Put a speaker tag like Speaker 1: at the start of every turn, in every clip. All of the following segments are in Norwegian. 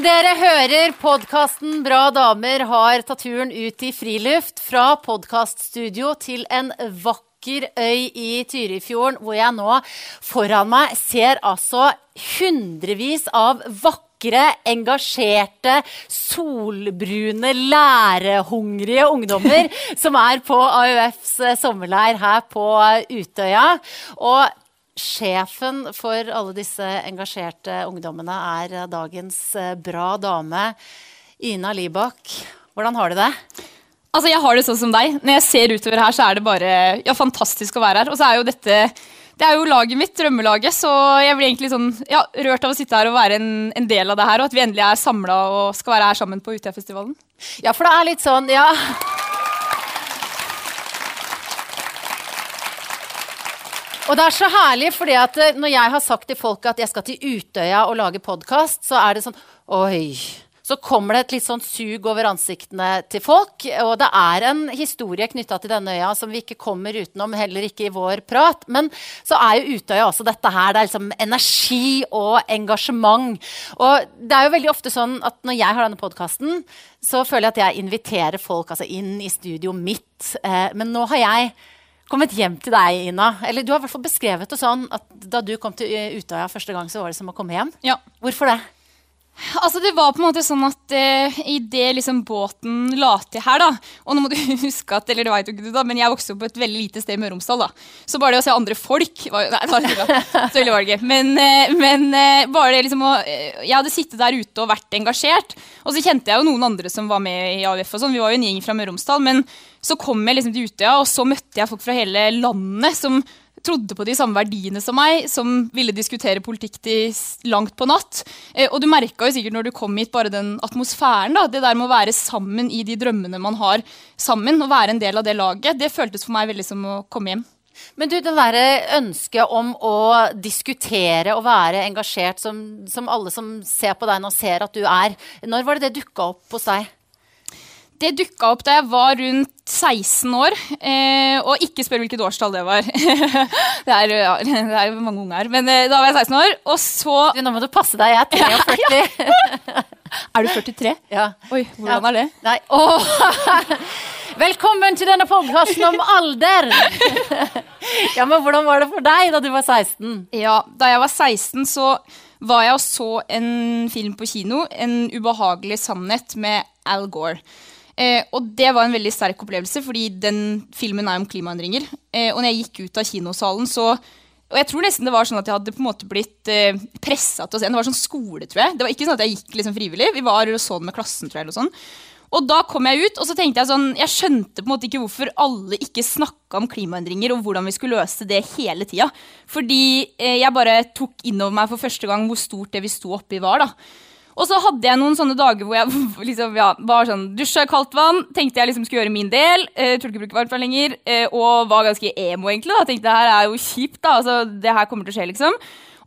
Speaker 1: Som dere hører, podkasten Bra damer har tatt turen ut i friluft. Fra podkaststudio til en vakker øy i Tyrifjorden, hvor jeg nå foran meg ser altså hundrevis av vakre engasjerte, solbrune, lærehungrige ungdommer som er på AUFs sommerleir her på Utøya. Og Sjefen for alle disse engasjerte ungdommene er dagens eh, bra dame, Ina Libak. Hvordan har du det?
Speaker 2: Altså, Jeg har det sånn som deg. Når jeg ser utover her, så er det bare ja, fantastisk å være her. Og så er jo dette det er jo laget mitt, drømmelaget, så jeg blir egentlig sånn ja, rørt av å sitte her og være en, en del av det her, og at vi endelig er samla og skal være her sammen på Utøyafestivalen.
Speaker 1: Ja, for det er litt sånn, ja Og det er så herlig, fordi at eh, når jeg har sagt til folk at jeg skal til Utøya og lage podkast, så er det sånn Oi. Så kommer det et litt sånn sug over ansiktene til folk. Og det er en historie knytta til denne øya som vi ikke kommer utenom, heller ikke i vår prat. Men så er jo Utøya også dette her. Det er liksom energi og engasjement. Og det er jo veldig ofte sånn at når jeg har denne podkasten, så føler jeg at jeg inviterer folk altså inn i studio mitt. Eh, men nå har jeg kommet hjem til deg, Ina. Eller du har i hvert fall beskrevet det sånn at da du kom til Utøya første gang, så var det som å komme hjem.
Speaker 2: Ja.
Speaker 1: Hvorfor det?
Speaker 2: Altså Det var på en måte sånn at eh, idet liksom båten la til her, da Og nå må du huske at eller det vet jo ikke du da, men jeg vokste opp på et veldig lite sted i Møre og Romsdal. da Så bare det å se andre folk var, Nei, det var, så ille var det ikke. Men, eh, men eh, bare det liksom å Jeg hadde sittet der ute og vært engasjert. Og så kjente jeg jo noen andre som var med i AUF. og sånn Vi var jo en gjeng fra Møre og Romsdal. Men så kom jeg liksom til Utøya, og så møtte jeg folk fra hele landet som trodde på de samme verdiene som meg, som ville diskutere politikk til langt på natt. Eh, og du merka jo sikkert når du kom hit, bare den atmosfæren. da, Det der med å være sammen i de drømmene man har sammen, og være en del av det laget, det føltes for meg veldig som å komme hjem.
Speaker 1: Men du, det derre ønsket om å diskutere og være engasjert, som, som alle som ser på deg nå, ser at du er, når var det det dukka opp hos deg?
Speaker 2: Det dukka opp da jeg var rundt 16 år. Eh, og ikke spør hvilket årstall det var. det, er, ja, det er mange unge her. Men eh, da var jeg 16 år, og så
Speaker 1: du, Nå må du passe deg, jeg er 43.
Speaker 2: er du 43?
Speaker 1: Ja.
Speaker 2: Oi, hvordan er det?
Speaker 1: Nei, oh. Velkommen til denne podkasten om alder! ja, men Hvordan var det for deg da du var 16?
Speaker 2: Ja, Da jeg var 16, så var jeg og så en film på kino. En ubehagelig sannhet med Al Gore. Eh, og det var en veldig sterk opplevelse, fordi den filmen er om klimaendringer. Eh, og når jeg gikk ut av kinosalen, så og jeg tror nesten det var sånn at jeg hadde på en måte blitt eh, pressa til å se den. Det var sånn skole, tror jeg. Det var ikke sånn at jeg gikk liksom frivillig. Vi var og så den med klassen, tror jeg. eller sånn. Og da kom jeg ut, og så tenkte jeg sånn Jeg skjønte på en måte ikke hvorfor alle ikke snakka om klimaendringer og hvordan vi skulle løse det hele tida. Fordi eh, jeg bare tok innover meg for første gang hvor stort det vi sto oppi, var. da. Og så hadde jeg noen sånne dager hvor jeg liksom, ja, var sånn dusja i kaldt vann. Tenkte jeg liksom skulle gjøre min del. Eh, turte ikke bruke varmtvann lenger. Eh, og var ganske emo, egentlig. da. Tenkte det her er jo kjipt. da, altså Det her kommer til å skje, liksom.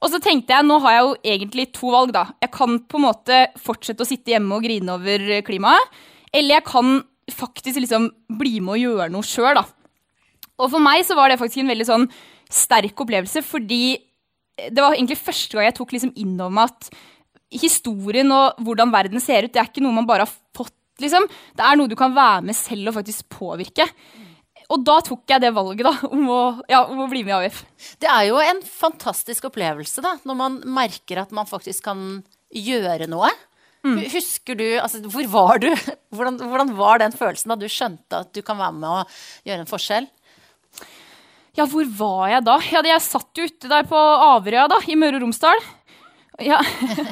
Speaker 2: Og så tenkte jeg nå har jeg jo egentlig to valg. da. Jeg kan på en måte fortsette å sitte hjemme og grine over klimaet. Eller jeg kan faktisk liksom bli med og gjøre noe sjøl. Og for meg så var det faktisk en veldig sånn sterk opplevelse, fordi det var egentlig første gang jeg tok liksom inn over meg at historien og hvordan verden ser ut, det er ikke noe man bare har fått, liksom. Det er noe du kan være med selv og faktisk påvirke. Og da tok jeg det valget, da, om å, ja, om å bli med i AUF.
Speaker 1: Det er jo en fantastisk opplevelse, da, når man merker at man faktisk kan gjøre noe. Mm. Husker du, altså, Hvor var du? Hvordan, hvordan, var den følelsen da du skjønte at du kan være med å gjøre en forskjell?
Speaker 2: Ja, hvor var jeg da? Ja, jeg satt jo ute der på Averøya da, i Møre og Romsdal. Ja.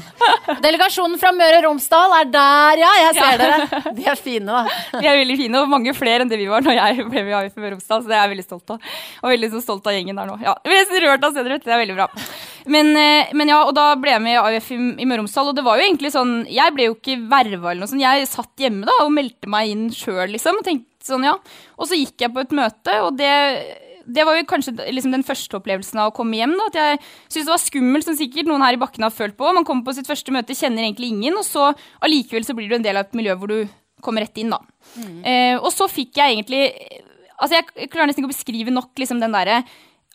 Speaker 1: Delegasjonen fra Møre og Romsdal er der, ja! Jeg ser ja. dere. De er fine, da.
Speaker 2: De er veldig fine, og mange flere enn det vi var når jeg ble med i AUF Møre og Romsdal. Så det er jeg veldig stolt av. Og veldig så stolt av gjengen der nå. Ja, vi er så rørt av stedet, det er veldig bra. Men, eh, men, ja, og da ble jeg med i AUF i, i Møre og Romsdal, og det var jo egentlig sånn Jeg ble jo ikke verva eller noe sånt. Jeg satt hjemme da og meldte meg inn sjøl, liksom. Og tenkte sånn, ja. Og så gikk jeg på et møte, og det det var jo kanskje liksom den første opplevelsen av å komme hjem. Da, at jeg syntes det var skummelt, som sikkert noen her i bakken har følt på. Man kommer på sitt første møte, kjenner egentlig ingen, og så allikevel så blir du en del av et miljø hvor du kommer rett inn. da. Mm. Eh, og så fikk jeg egentlig altså Jeg klarer nesten ikke å beskrive nok liksom den derre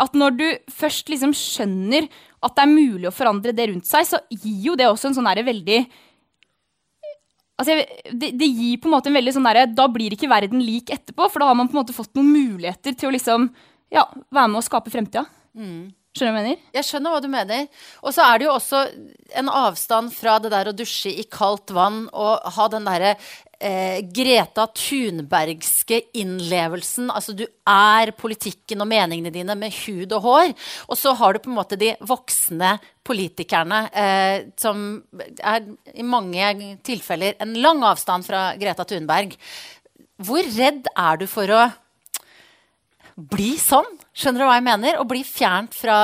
Speaker 2: at når du først liksom skjønner at det er mulig å forandre det rundt seg, så gir jo det også en sånn veldig Altså, det, det gir på en måte en veldig sånn derre Da blir ikke verden lik etterpå, for da har man på en måte fått noen muligheter til å liksom ja, være med å skape fremtida. Skjønner du hva jeg mener?
Speaker 1: Jeg skjønner hva du mener. Og så er det jo også en avstand fra det der å dusje i kaldt vann og ha den derre eh, Greta Thunbergske innlevelsen. Altså du er politikken og meningene dine med hud og hår. Og så har du på en måte de voksne politikerne eh, som er i mange tilfeller en lang avstand fra Greta Thunberg. Hvor redd er du for å bli sånn? Skjønner du hva jeg mener? Og bli fjernt fra,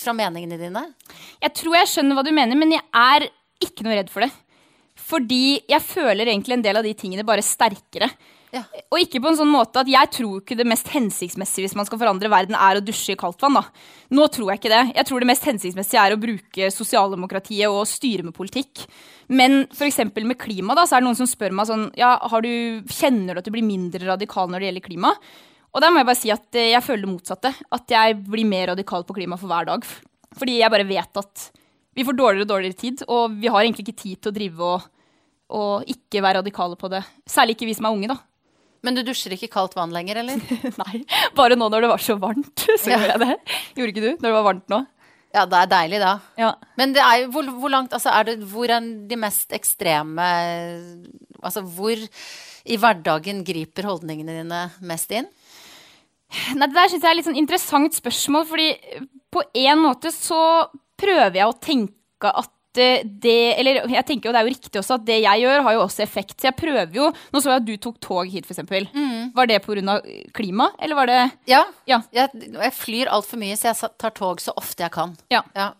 Speaker 1: fra meningene dine?
Speaker 2: Jeg tror jeg skjønner hva du mener, men jeg er ikke noe redd for det. Fordi jeg føler egentlig en del av de tingene bare sterkere.
Speaker 1: Ja.
Speaker 2: Og ikke på en sånn måte at jeg tror ikke det mest hensiktsmessige hvis man skal forandre verden, er å dusje i kaldt vann. da. Nå tror jeg ikke det. Jeg tror det mest hensiktsmessige er å bruke sosialdemokratiet og styre med politikk. Men f.eks. med klima, da, så er det noen som spør meg sånn ja, har du, Kjenner du at du blir mindre radikal når det gjelder klima? Og der må jeg bare si at eh, jeg føler det motsatte. At jeg blir mer radikal på klima for hver dag. Fordi jeg bare vet at vi får dårligere og dårligere tid, og vi har egentlig ikke tid til å drive og, og ikke være radikale på det. Særlig ikke vi som er unge, da.
Speaker 1: Men du dusjer ikke kaldt vann lenger, eller?
Speaker 2: Nei, bare nå når det var så varmt, så
Speaker 1: Ja.
Speaker 2: gjorde jeg det. Gjorde ikke du når det var varmt nå?
Speaker 1: Ja, det er deilig da.
Speaker 2: Ja.
Speaker 1: Men det er hvor, hvor langt altså er det, Hvor er de mest ekstreme Altså hvor i hverdagen griper holdningene dine mest inn?
Speaker 2: Nei, Det der synes jeg er litt sånn interessant spørsmål, fordi på en måte så prøver jeg å tenke at eh, det Eller jeg tenker jo det er jo riktig også at det jeg gjør, har jo også effekt. Så jeg prøver jo Nå så jeg at du tok tog hit, f.eks. Mm. Var det pga. klima, eller var det
Speaker 1: Ja.
Speaker 2: Ja.
Speaker 1: Jeg, jeg flyr altfor mye, så jeg tar tog så ofte jeg kan.
Speaker 2: Ja.
Speaker 1: Ja.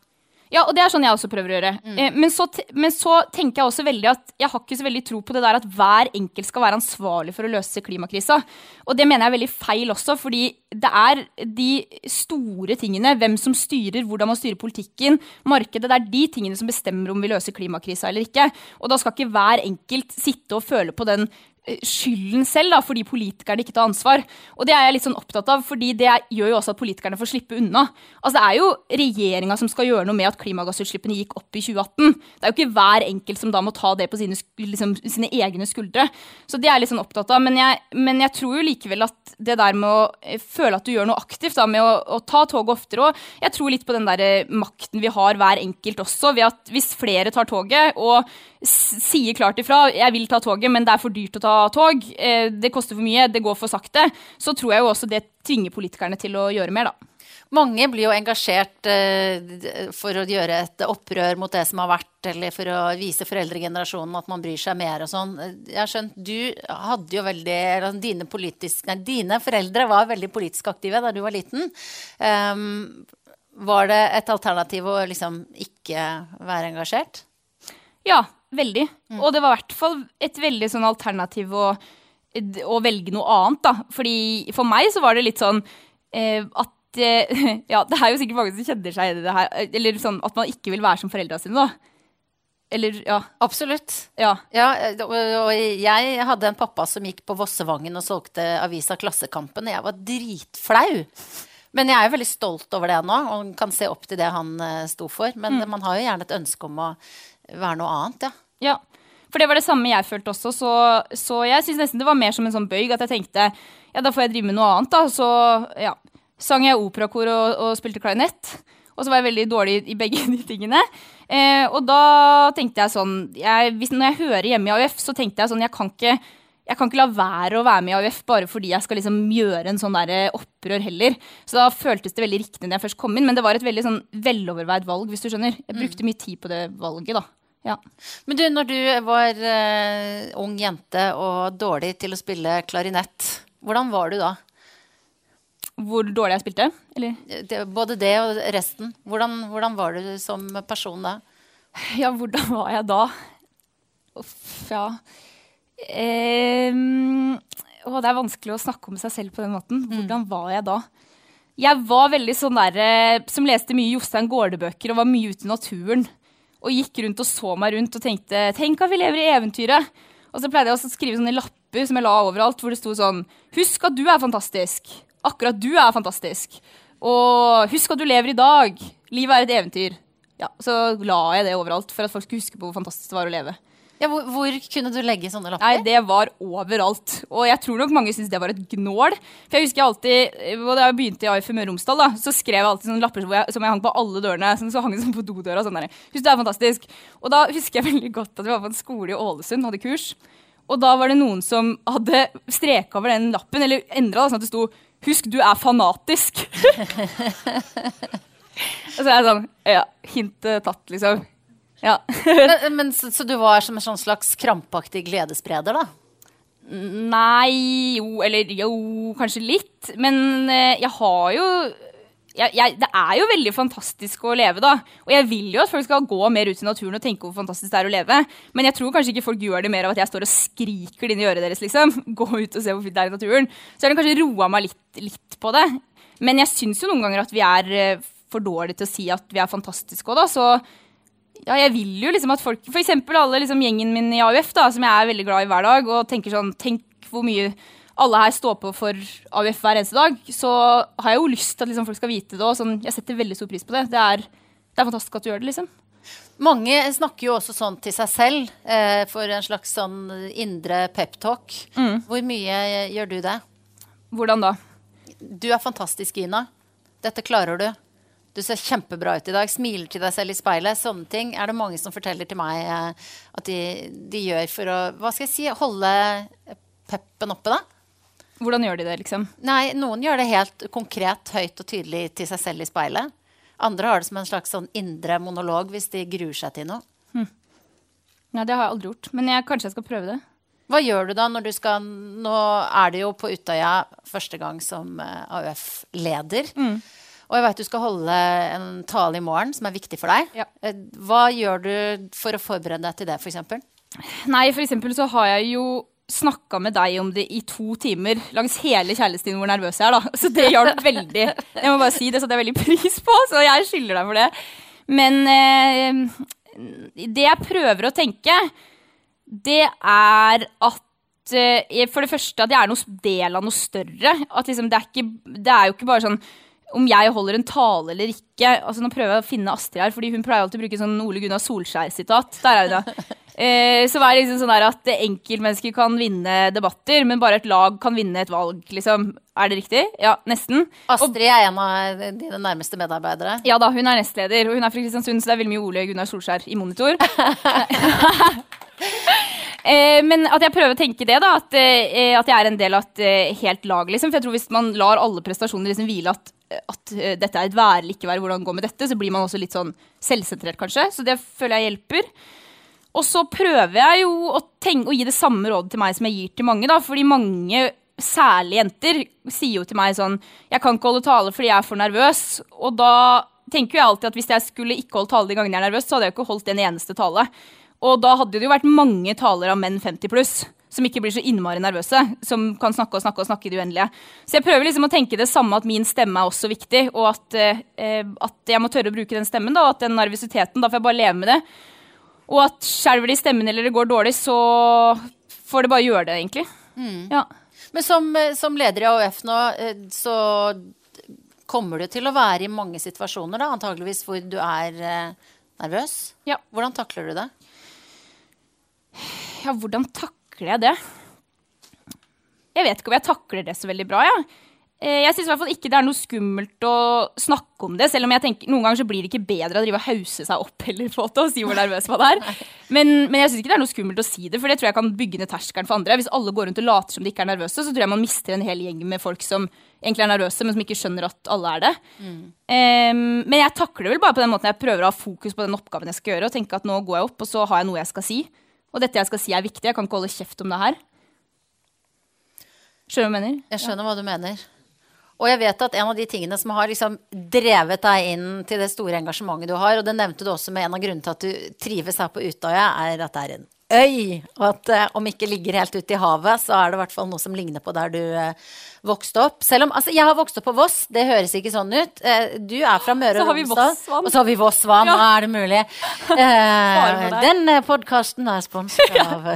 Speaker 2: Ja, og det er sånn jeg også prøver å gjøre. Eh, men, så, men så tenker jeg også veldig at jeg har ikke så veldig tro på det der at hver enkelt skal være ansvarlig for å løse klimakrisa. Og det mener jeg er veldig feil også, fordi det er de store tingene, hvem som styrer, hvordan man styrer politikken, markedet, det er de tingene som bestemmer om vi løser klimakrisa eller ikke. Og da skal ikke hver enkelt sitte og føle på den skylden selv, da, fordi politikerne ikke tar ansvar. Og det er jeg litt sånn opptatt av, fordi det gjør jo også at politikerne får slippe unna. Altså Det er jo regjeringa som skal gjøre noe med at klimagassutslippene gikk opp i 2018. Det er jo ikke hver enkelt som da må ta det på sine, liksom, sine egne skuldre. Så det er jeg litt sånn opptatt av. Men jeg, men jeg tror jo likevel at det der med å eh, føle at du gjør noe aktivt, da, med å, å ta toget oftere òg, Jeg tror litt på den der eh, makten vi har hver enkelt også, ved at hvis flere tar toget og sier klart ifra jeg vil ta toget, men det er for dyrt å ta tog, eh, det koster for mye, det går for sakte, så tror jeg jo også det tvinger politikerne til å gjøre mer, da.
Speaker 1: Mange blir jo engasjert eh, for å gjøre et opprør mot det som har vært, eller for å vise foreldregenerasjonen at man bryr seg mer og sånn. Jeg har skjønt, du hadde jo veldig Dine, politisk, nei, dine foreldre var veldig politisk aktive da du var liten. Um, var det et alternativ å liksom ikke være engasjert?
Speaker 2: Ja, veldig. Og det var i hvert fall et veldig sånn alternativ å, å velge noe annet, da. Fordi for meg så var det litt sånn eh, at eh, Ja, det er jo sikkert mange som kjenner seg i det her. Eller sånn at man ikke vil være som foreldra sine, da. Eller, ja.
Speaker 1: Absolutt.
Speaker 2: Ja.
Speaker 1: Ja, og og jeg hadde en pappa som gikk på Vossevangen og solgte avisa Klassekampen, og jeg var dritflau. Men jeg er jo veldig stolt over det nå, og kan se opp til det han eh, sto for. Men man har jo gjerne et ønske om å være noe annet, ja.
Speaker 2: Ja, for det var det samme jeg følte også, så, så jeg syns nesten det var mer som en sånn bøyg at jeg tenkte ja, da får jeg drive med noe annet, da. Så ja, sang jeg operakor og, og spilte klarinett. Og så var jeg veldig dårlig i begge de tingene. Eh, og da tenkte jeg sånn jeg, hvis, Når jeg hører hjemme i AUF, så tenkte jeg sånn jeg kan ikke jeg kan ikke la være å være med i AUF bare fordi jeg skal liksom gjøre en sånn der opprør heller. Så da føltes det veldig riktig når jeg først kom inn, men det var et veldig sånn veloverveid valg, hvis du skjønner. Jeg brukte mye tid på det valget, da. Ja.
Speaker 1: Men du, når du var uh, ung jente og dårlig til å spille klarinett, hvordan var du da?
Speaker 2: Hvor dårlig jeg spilte? Eller?
Speaker 1: Det, både det og resten. Hvordan, hvordan var du som person da?
Speaker 2: Ja, hvordan var jeg da? Uff, ja. Ehm, å, det er vanskelig å snakke om seg selv på den måten. Hvordan var jeg da? Jeg var veldig sånn der eh, som leste mye Jostein Gaarde-bøker og var mye ute i naturen. Og gikk rundt og så meg rundt og tenkte tenk at vi lever i eventyret. Og så pleide jeg også å skrive sånne lapper som jeg la overalt, hvor det sto sånn Husk at du er fantastisk. Akkurat du er fantastisk. Og husk at du lever i dag. Livet er et eventyr. Ja, Så la jeg det overalt for at folk skulle huske på hvor fantastisk det var å leve.
Speaker 1: Ja, hvor, hvor kunne du legge sånne lapper?
Speaker 2: Nei, det var overalt. Og jeg tror nok mange syntes det var et gnål. For jeg husker jeg alltid, Da jeg begynte i AIF Møre Romsdal, da, så skrev jeg alltid sånne lapper jeg, som jeg hang på alle dørene. Sånn, så hang det sånn på dodøra. Sånn der. Husk, det er fantastisk. Og da husker jeg veldig godt at vi var på en skole i Ålesund, hadde kurs. Og da var det noen som hadde streka over den lappen, eller endra sånn at det sto 'Husk, du er fanatisk'. og så er jeg sånn Ja, hintet tatt, liksom. Ja.
Speaker 1: Men, men, så, så du var som en sånn slags krampaktig gledesspreder, da?
Speaker 2: Nei, jo, eller jo, kanskje litt. Men eh, jeg har jo jeg, jeg, Det er jo veldig fantastisk å leve, da. Og jeg vil jo at folk skal gå mer ut i naturen og tenke hvor fantastisk det er å leve. Men jeg tror kanskje ikke folk gjør det mer av at jeg står og skriker det inn i øret deres. liksom. Gå ut og se hvor fint det er i naturen. Så har kanskje roa meg litt, litt på det. Men jeg syns jo noen ganger at vi er eh, for dårlige til å si at vi er fantastiske òg, da. Så ja, jeg vil jo liksom at folk, eksempel alle liksom gjengen min i AUF, da, som jeg er veldig glad i hver dag, og tenker sånn, tenk hvor mye alle her står på for AUF hver eneste dag, så har jeg jo lyst til at liksom, folk skal vite det, og sånn, jeg setter veldig stor pris på det. Det er, det er fantastisk at du gjør det, liksom.
Speaker 1: Mange snakker jo også sånn til seg selv, eh, for en slags sånn indre peptalk. Hvor mye gjør du det?
Speaker 2: Hvordan da?
Speaker 1: Du er fantastisk, Ina. Dette klarer du. Du ser kjempebra ut i dag. Smiler til deg selv i speilet. Sånne ting er det mange som forteller til meg eh, at de, de gjør for å hva skal jeg si, holde peppen oppe, da.
Speaker 2: Hvordan gjør de det, liksom?
Speaker 1: Nei, noen gjør det helt konkret, høyt og tydelig til seg selv i speilet. Andre har det som en slags sånn indre monolog hvis de gruer seg til noe.
Speaker 2: Nei, det har jeg aldri gjort, men jeg, kanskje jeg skal prøve det.
Speaker 1: Hva gjør du da når du skal Nå er det jo på Utøya første gang som eh, AUF-leder. Og jeg vet du skal holde en tale i morgen som er viktig for deg.
Speaker 2: Ja.
Speaker 1: Eh, Hva gjør du for å forberede deg til det, f.eks.?
Speaker 2: Nei, eksempel så har jeg jo snakka med deg om det i to timer langs hele kjærlighetstiden hvor nervøs jeg er, da. Så det hjalp veldig. Jeg må bare si det så det er veldig pris på, så jeg skylder deg for det. Men eh, det jeg prøver å tenke, det er at eh, For det første at jeg er noe del av noe større. At liksom det, er ikke, det er jo ikke bare sånn om jeg holder en tale eller ikke. altså Nå prøver jeg å finne Astrid her, fordi hun pleier alltid å bruke sånn Ole Gunnar Solskjær-sitat. Der er hun, ja. Eh, så er det liksom sånn at enkeltmennesker kan vinne debatter, men bare et lag kan vinne et valg, liksom. Er det riktig? Ja, nesten.
Speaker 1: Astrid er en av dine nærmeste medarbeidere.
Speaker 2: Ja da, hun er nestleder, og hun er fra Kristiansund, så det er veldig mye Ole Gunnar Solskjær i monitor. eh, men at jeg prøver å tenke det, da. At, eh, at jeg er en del av et eh, helt lag, liksom. For jeg tror hvis man lar alle prestasjoner liksom hvile at, at dette er et være eller ikke være, hvordan det går med dette, så blir man også litt sånn selvsentrert, kanskje. Så det føler jeg hjelper. Og så prøver jeg jo å, tenke, å gi det samme rådet til meg som jeg gir til mange, da. Fordi mange, særlig jenter, sier jo til meg sånn Jeg kan ikke holde tale fordi jeg er for nervøs. Og da tenker jeg alltid at hvis jeg skulle ikke holdt tale de gangene jeg er nervøs, så hadde jeg jo ikke holdt en eneste tale. Og da hadde det jo vært mange taler av menn 50 pluss. Som ikke blir så innmari nervøse. Som kan snakke og snakke og snakke i det uendelige. Så jeg prøver liksom å tenke det samme, at min stemme er også viktig. Og at, eh, at jeg må tørre å bruke den stemmen, da, og at den nervøsiteten Da får jeg bare leve med det. Og at skjelver det i stemmen eller det går dårlig, så får det bare gjøre det, egentlig. Ja.
Speaker 1: Men som, eh, som leder i AUF nå, eh, så kommer du til å være i mange situasjoner, da, antageligvis hvor du er eh, nervøs.
Speaker 2: Ja.
Speaker 1: Hvordan takler du det?
Speaker 2: ja, hvordan takler jeg det? Jeg vet ikke om jeg takler det så veldig bra, jeg. Eh, Jeg syns i hvert fall ikke det er noe skummelt å snakke om det. Selv om jeg tenker, noen ganger så blir det ikke bedre å drive og hause seg opp heller på det og si hvor nervøs man er. Men, men jeg syns ikke det er noe skummelt å si det, for det tror jeg kan bygge ned terskelen for andre. Hvis alle går rundt og later som de ikke er nervøse, så tror jeg man mister en hel gjeng med folk som egentlig er nervøse, men som ikke skjønner at alle er det. Em, men jeg takler det vel bare på den måten jeg prøver å ha fokus på den oppgaven jeg skal gjøre, og tenke at nå går jeg opp, og så har jeg noe jeg skal si. Og dette jeg skal si er viktig, jeg kan ikke holde kjeft om det her. Skjønner du hva jeg mener?
Speaker 1: Jeg skjønner hva du mener. Og jeg vet at en av de tingene som har liksom drevet deg inn til det store engasjementet du har, og det nevnte du også med en av grunnene til at du trives her på Utøya, er at det er en øy. Og at eh, om ikke ligger helt ute i havet, så er det i hvert fall noe som ligner på der du eh, vokste opp. Selv om Altså, jeg har vokst opp på Voss, det høres ikke sånn ut. Eh, du er fra Møre
Speaker 2: Så
Speaker 1: og
Speaker 2: har vi
Speaker 1: Romsdal. Og så har vi Vossvann,
Speaker 2: Ja.
Speaker 1: er det mulig. Eh, den podkasten er sponset av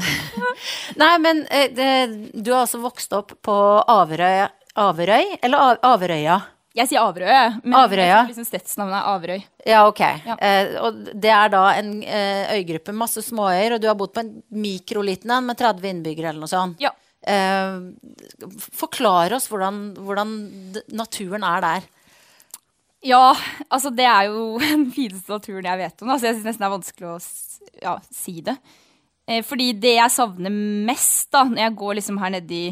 Speaker 1: Nei, men eh, det, du har altså vokst opp på Averøy, Averøy eller Averøya?
Speaker 2: Jeg sier Averøya. Men
Speaker 1: Averøy, ja.
Speaker 2: jeg tror liksom stedsnavnet er Averøy.
Speaker 1: Ja, ok.
Speaker 2: Ja.
Speaker 1: Eh, og det er da en eh, øygruppe, masse småøyer, og du har bodd på en mikroliten en med 30 innbyggere eller noe sånt.
Speaker 2: Ja.
Speaker 1: Eh, forklar oss hvordan, hvordan naturen er der.
Speaker 2: Ja, altså det er jo den fineste naturen jeg vet om. Altså jeg synes nesten det er vanskelig å ja, si det. Eh, fordi det jeg savner mest da, når jeg går liksom her nedi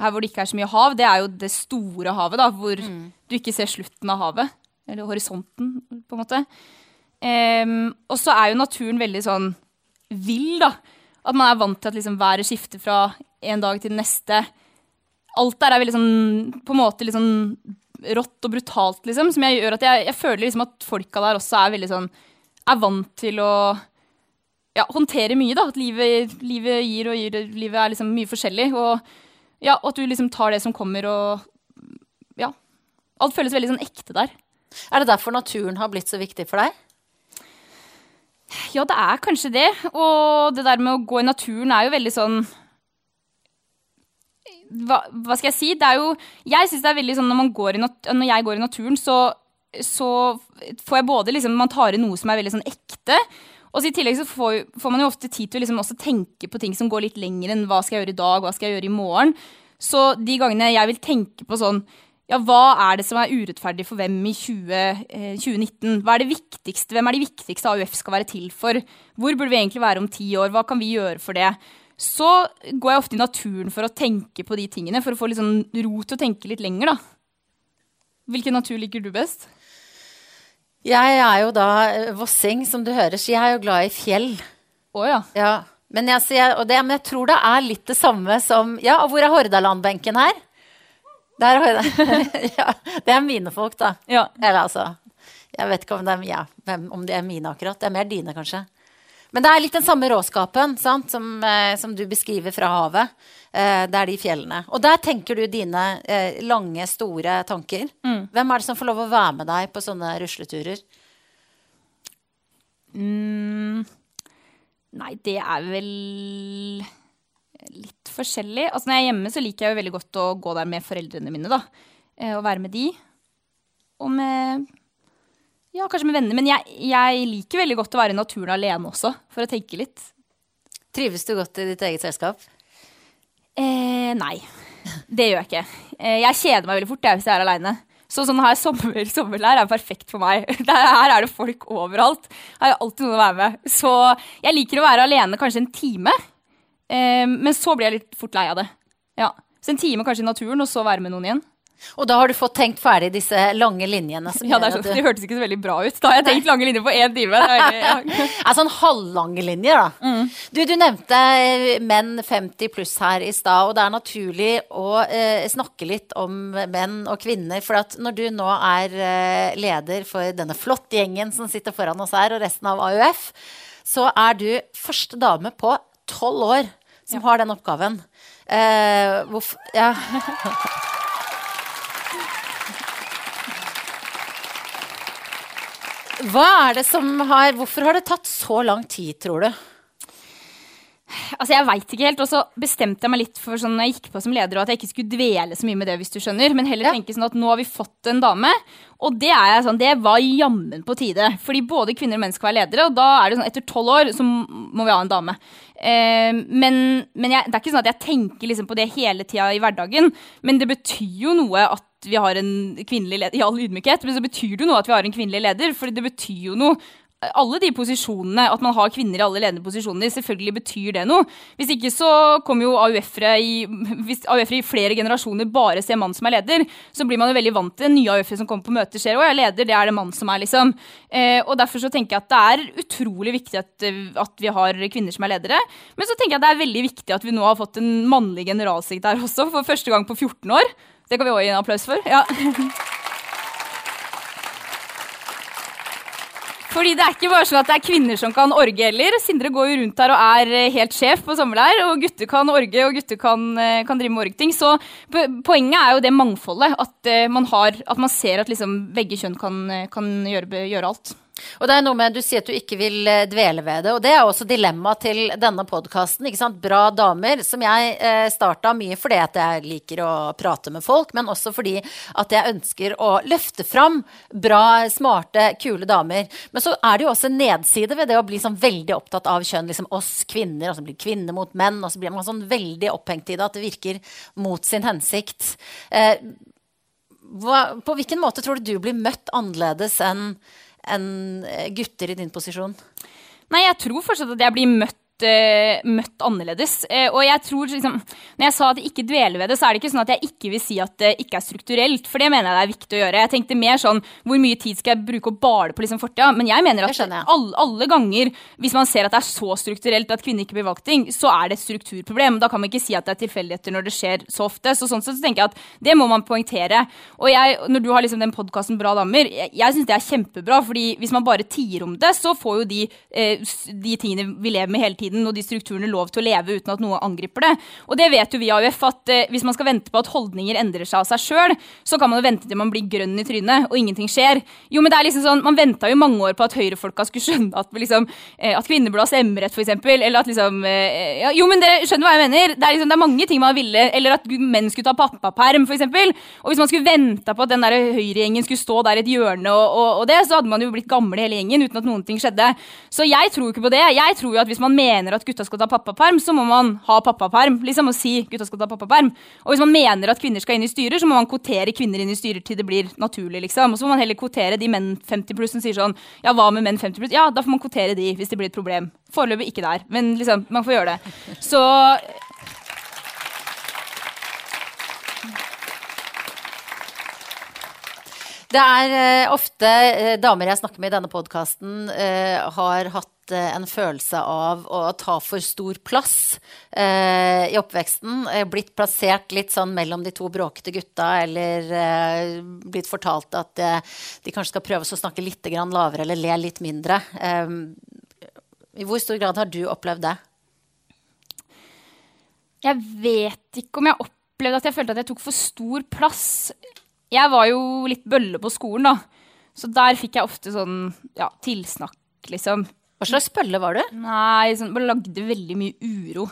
Speaker 2: her hvor det ikke er så mye hav, det er jo det store havet, da, hvor du ikke ser slutten av havet. Eller horisonten, på en måte. Um, og så er jo naturen veldig sånn vill, da. At man er vant til at liksom været skifter fra en dag til den neste. Alt der er veldig sånn, på en måte litt sånn rått og brutalt, liksom. Som jeg gjør at jeg, jeg føler liksom at folka der også er veldig sånn Er vant til å ja, håndtere mye, da. At livet, livet gir og gir. Livet er liksom mye forskjellig. Og ja, og at du liksom tar det som kommer, og ja. Alt føles veldig sånn ekte der.
Speaker 1: Er det derfor naturen har blitt så viktig for deg?
Speaker 2: Ja, det er kanskje det. Og det der med å gå i naturen er jo veldig sånn Hva, hva skal jeg si? Det er jo Jeg syns det er veldig sånn når, man går når jeg går i naturen, så, så får jeg både liksom Man tar inn noe som er veldig sånn ekte. Og i tillegg så får, får man jo ofte tid til å liksom tenke på ting som går litt lenger enn hva skal jeg gjøre i dag, hva skal jeg gjøre i morgen. Så de gangene jeg vil tenke på sånn ja, hva er det som er urettferdig for hvem i 20, eh, 2019? Hva er det viktigste? Hvem er de viktigste AUF skal være til for? Hvor burde vi egentlig være om ti år? Hva kan vi gjøre for det? Så går jeg ofte i naturen for å tenke på de tingene, for å få litt sånn ro til å tenke litt lenger, da. Hvilken natur liker du best?
Speaker 1: Jeg er jo da eh, vossing, som du hører, så jeg er jo glad i fjell.
Speaker 2: Å ja.
Speaker 1: Ja. Men jeg, jeg, og det, men jeg tror det er litt det samme som Ja, og hvor er Hordaland-benken her? Der er Hordaland. ja, det er mine folk, da.
Speaker 2: Ja.
Speaker 1: Eller altså Jeg vet ikke om, er, ja, om de er mine akkurat. Det er mer dine, kanskje. Men det er litt den samme råskapen sant, som, eh, som du beskriver fra havet. Eh, det er de fjellene. Og der tenker du dine eh, lange, store tanker. Hvem er det som får lov å være med deg på sånne rusleturer?
Speaker 2: Mm, nei, det er vel litt forskjellig. Altså Når jeg er hjemme, så liker jeg jo veldig godt å gå der med foreldrene mine. da. Eh, Og være med de. Og med Ja, kanskje med venner. Men jeg, jeg liker veldig godt å være i naturen alene også, for å tenke litt.
Speaker 1: Trives du godt i ditt eget selskap?
Speaker 2: Eh, nei, det gjør jeg ikke. Eh, jeg kjeder meg veldig fort jeg, hvis jeg er aleine. Så sånn her sommer, sommerleir er perfekt for meg. Der, her er det folk overalt. Her er alltid noen å være med. Så jeg liker å være alene kanskje en time. Eh, men så blir jeg litt fort lei av det. Ja. Så en time kanskje i naturen, og så være med noen igjen.
Speaker 1: Og da har du fått tenkt ferdig disse lange linjene. Som
Speaker 2: Ja, det, er
Speaker 1: sånn
Speaker 2: det hørtes ikke så veldig bra ut. Da har jeg tenkt lange linjer på én time. Veldig, ja.
Speaker 1: er sånn halvlange linjer, da. Du, du nevnte eh, menn 50 pluss her i stad, og det er naturlig å eh, snakke litt om menn og kvinner. For at når du nå er eh, leder for denne flotte gjengen som sitter foran oss her, og resten av AUF, så er du første dame på tolv år som har den oppgaven. Eh, hvorfor Ja. Hva er det som har Hvorfor har det tatt så lang tid, tror du?
Speaker 2: Altså, Jeg veit ikke helt. Og så bestemte jeg meg litt for sånn når jeg gikk på som leder, at jeg ikke skulle dvele så mye med det, hvis du skjønner. Men heller
Speaker 1: Ja.
Speaker 2: tenke sånn at nå har vi fått en dame. Og det er jeg sånn, det var jammen på tide. Fordi både kvinner og menn skal være ledere, og da er det sånn etter tolv år så må vi ha en dame. Eh, men men jeg, det er ikke sånn at jeg tenker liksom på det hele tida i hverdagen. Men det betyr jo noe at vi har en kvinnelig leder, i all ydmykhet, men så betyr det jo noe at vi har en kvinnelig leder. for det betyr jo noe alle de posisjonene, at man har kvinner i alle ledende posisjoner, selvfølgelig betyr det noe. Hvis ikke så kommer jo AUF-ere i, AUF-ere i flere generasjoner bare ser mann som er leder, så blir man jo veldig vant til det. Nye AUF-ere som kommer på møter, ser å, jeg er leder, det er det mann som er, liksom. Eh, og derfor så tenker jeg at det er utrolig viktig at, eh, at vi har kvinner som er ledere. Men så tenker jeg at det er veldig viktig at vi nå har fått en mannlig generalsekretær også, for første gang på 14 år. Det kan vi også gi en applaus for. Ja. Fordi det er ikke bare sånn at det er kvinner som kan orge heller. Sindre går jo rundt her og er eh, helt sjef på sommerleir, og gutter kan orge, og gutter kan, eh, kan drive med orgting. Så poenget er jo det mangfoldet. At, eh, man, har, at man ser at liksom begge kjønn kan, kan gjøre, gjøre alt.
Speaker 1: Og det er noe med, Du sier at du ikke vil eh, dvele ved det, og det er også dilemmaet til denne podkasten. Bra damer, som jeg eh, starta mye fordi at jeg liker å prate med folk, men også fordi at jeg ønsker å løfte fram bra, smarte, kule damer. Men så er det jo også en nedside ved det å bli sånn veldig opptatt av kjønn. liksom Oss kvinner, og så blir kvinner mot menn, og så blir man sånn veldig opphengt i det at det virker mot sin hensikt. Eh, hva, på hvilken måte tror du du blir møtt annerledes enn enn eh, gutter i din posisjon?
Speaker 2: Nei, jeg tror fortsatt at jeg blir møtt uh, møtt annerledes. Uh, og jeg tror liksom, Når jeg sa at jeg ikke dveler ved det, så er det ikke sånn at jeg ikke vil si at det ikke er strukturelt. For det mener jeg det er viktig å gjøre. Jeg tenkte mer sånn hvor mye tid skal jeg bruke å bale på liksom fortida? Men jeg mener at jeg. alle, alle, ganger, hvis man ser at det er så strukturelt at kvinner ikke blir valgt ting, så er det et strukturproblem. Da kan man ikke si at det er tilfeldigheter når det skjer så ofte. Så sånn sett så tenker jeg at det må man poengtere. Og jeg, når du har liksom den podkasten Bra damer, jeg, jeg syns det er kjempebra. fordi hvis man bare tier om det, så får jo de, eh, de tingene vi lever med hele tiden, tiden og de strukturene lov til å leve uten at noe angriper det. Og det vet jo vi AUF, at eh, hvis man skal vente på at holdninger endrer seg av seg sjøl, så kan man jo vente til man blir grønn i trynet og ingenting skjer. Jo, men det er liksom sånn, Man venta jo mange år på at høyrefolka skulle skjønne at, liksom, eh, at kvinner burde ha stemmerett, f.eks. Eller at liksom eh, ja, Jo, men dere skjønner hva jeg mener. Det er, liksom, det er mange ting man ville. Eller at menn skulle ta pappaperm, f.eks. Og hvis man skulle venta på at den høyregjengen skulle stå der i et hjørne og, og, og, det, så hadde man jo blitt gamle hele gjengen uten at noen ting skjedde. Så jeg tror ikke på det. Jeg tror jo at hvis man mener mener at gutta skal ta pappaperm, så må man ha pappaperm. Liksom, å si gutta skal ta pappaperm. Og hvis man mener at kvinner skal inn i styrer, så må man kvotere kvinner inn i styrer til det blir naturlig. liksom. Og så må man heller kvotere de menn 50 pluss som sier sånn Ja, hva med menn 50 pluss? Ja, da får man kvotere de hvis det blir et problem. Foreløpig ikke der, men liksom, man får gjøre det. Så
Speaker 1: Det er uh, ofte uh, damer jeg snakker med i denne podkasten, eh, har hatt en følelse av å ta for stor plass i oppveksten. blitt plassert litt sånn mellom de to bråkete gutta, eller blitt fortalt at de kanskje skal prøve å snakke litt lavere eller le litt mindre. I hvor stor grad har du opplevd det?
Speaker 2: Jeg vet ikke om jeg opplevde at jeg følte at jeg tok for stor plass jeg var jo litt bølle på skolen, da. Så der fikk jeg ofte sånn ja, tilsnakk, liksom.
Speaker 1: Hva slags bølle var du?
Speaker 2: Nei, sånn, bare lagde veldig mye uro.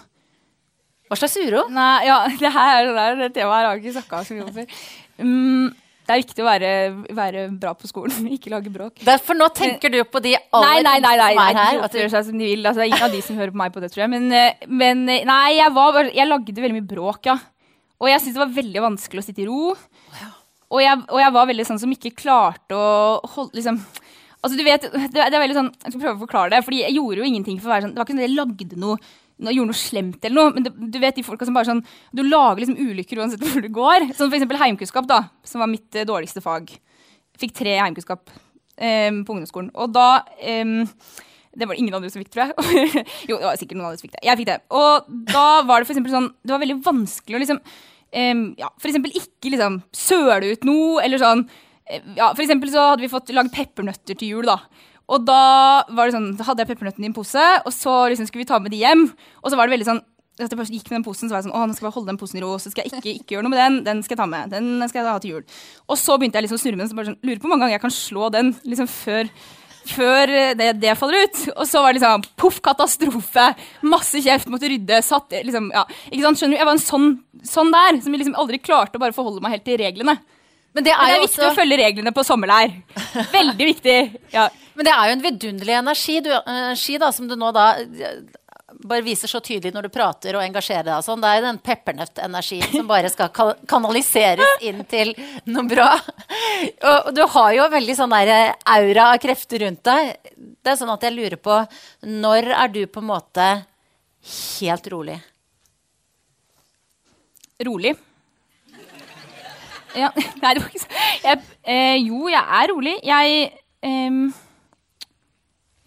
Speaker 1: Hva slags uro?
Speaker 2: Nei, ja, det her det, det temaet har jeg ikke snakka så mye om før. Um, det er viktig å være, være, bra på skolen, ikke lage bråk.
Speaker 1: Derfor nå tenker du på de aller
Speaker 2: nei, nei, nei, nei, som er her? At de gjør seg som de vil. Altså, det er ingen av de som hører på meg på det, tror jeg. Men, eh, men eh, nei, jeg, var, jeg lagde veldig mye bråk, ja. Og jeg syntes det var veldig vanskelig å sitte i ro. Og jeg, og jeg, var veldig sånn som ikke klarte å holde liksom, Altså, du vet, det, det, er veldig sånn, Jeg skal prøve å forklare det. fordi jeg gjorde jo ingenting for å være sånn, Det var ikke sånn at jeg lagde noe, noe gjorde noe slemt eller noe. Men det, du vet de folka som bare sånn Du lager liksom ulykker uansett hvor du går. Sånn for eksempel heimkunnskap, da, som var mitt uh, dårligste fag. Fikk tre heimkunnskap um, på ungdomsskolen. Og da um, det var det ingen andre som fikk, tror jeg. jo, det var sikkert noen andre som fikk det. Jeg fikk det. Og da var det for eksempel sånn Det var veldig vanskelig å liksom um, ja, for eksempel ikke liksom søle ut noe, eller sånn eh, ja, For eksempel så hadde vi fått lagd peppernøtter til jul, da. Og da var det sånn, da hadde jeg peppernøttene i en pose, og så liksom skulle vi ta med de hjem. Og så var det veldig sånn at jeg gikk med den posen, så var jeg sånn, å, nå skal jeg holde den posen i ro, så skal jeg ikke, ikke gjøre noe med den. Den skal jeg ta med. Den skal jeg ha til jul. Og så begynte jeg liksom å snurre med den, så bare sånn, lurer på hvor mange ganger jeg kan slå den liksom før før det, det, faller ut. Og så var det liksom poff, katastrofe. Masse kjeft, måtte rydde. Satt, liksom, ja. ikke sant, skjønner du? Jeg var en sånn, sånn der, som liksom aldri klarte å bare forholde meg helt til reglene. Men det er, Men det er viktig også... å følge reglene på sommerleir. Veldig viktig. Ja.
Speaker 1: Men det er jo en vidunderlig energi, du, energi da, som du nå da bare viser så tydelig når du prater og engasjerer deg. Sånn. Det er den peppernøttenergien som bare skal kanaliseres inn til noe bra. Og du har jo veldig sånn der eh, aura av krefter rundt deg. Det er sånn at jeg lurer på Når er du på en måte helt rolig?
Speaker 2: Rolig? Ja, nei, det var ikke så jeg, eh, Jo, jeg er rolig. Jeg eh,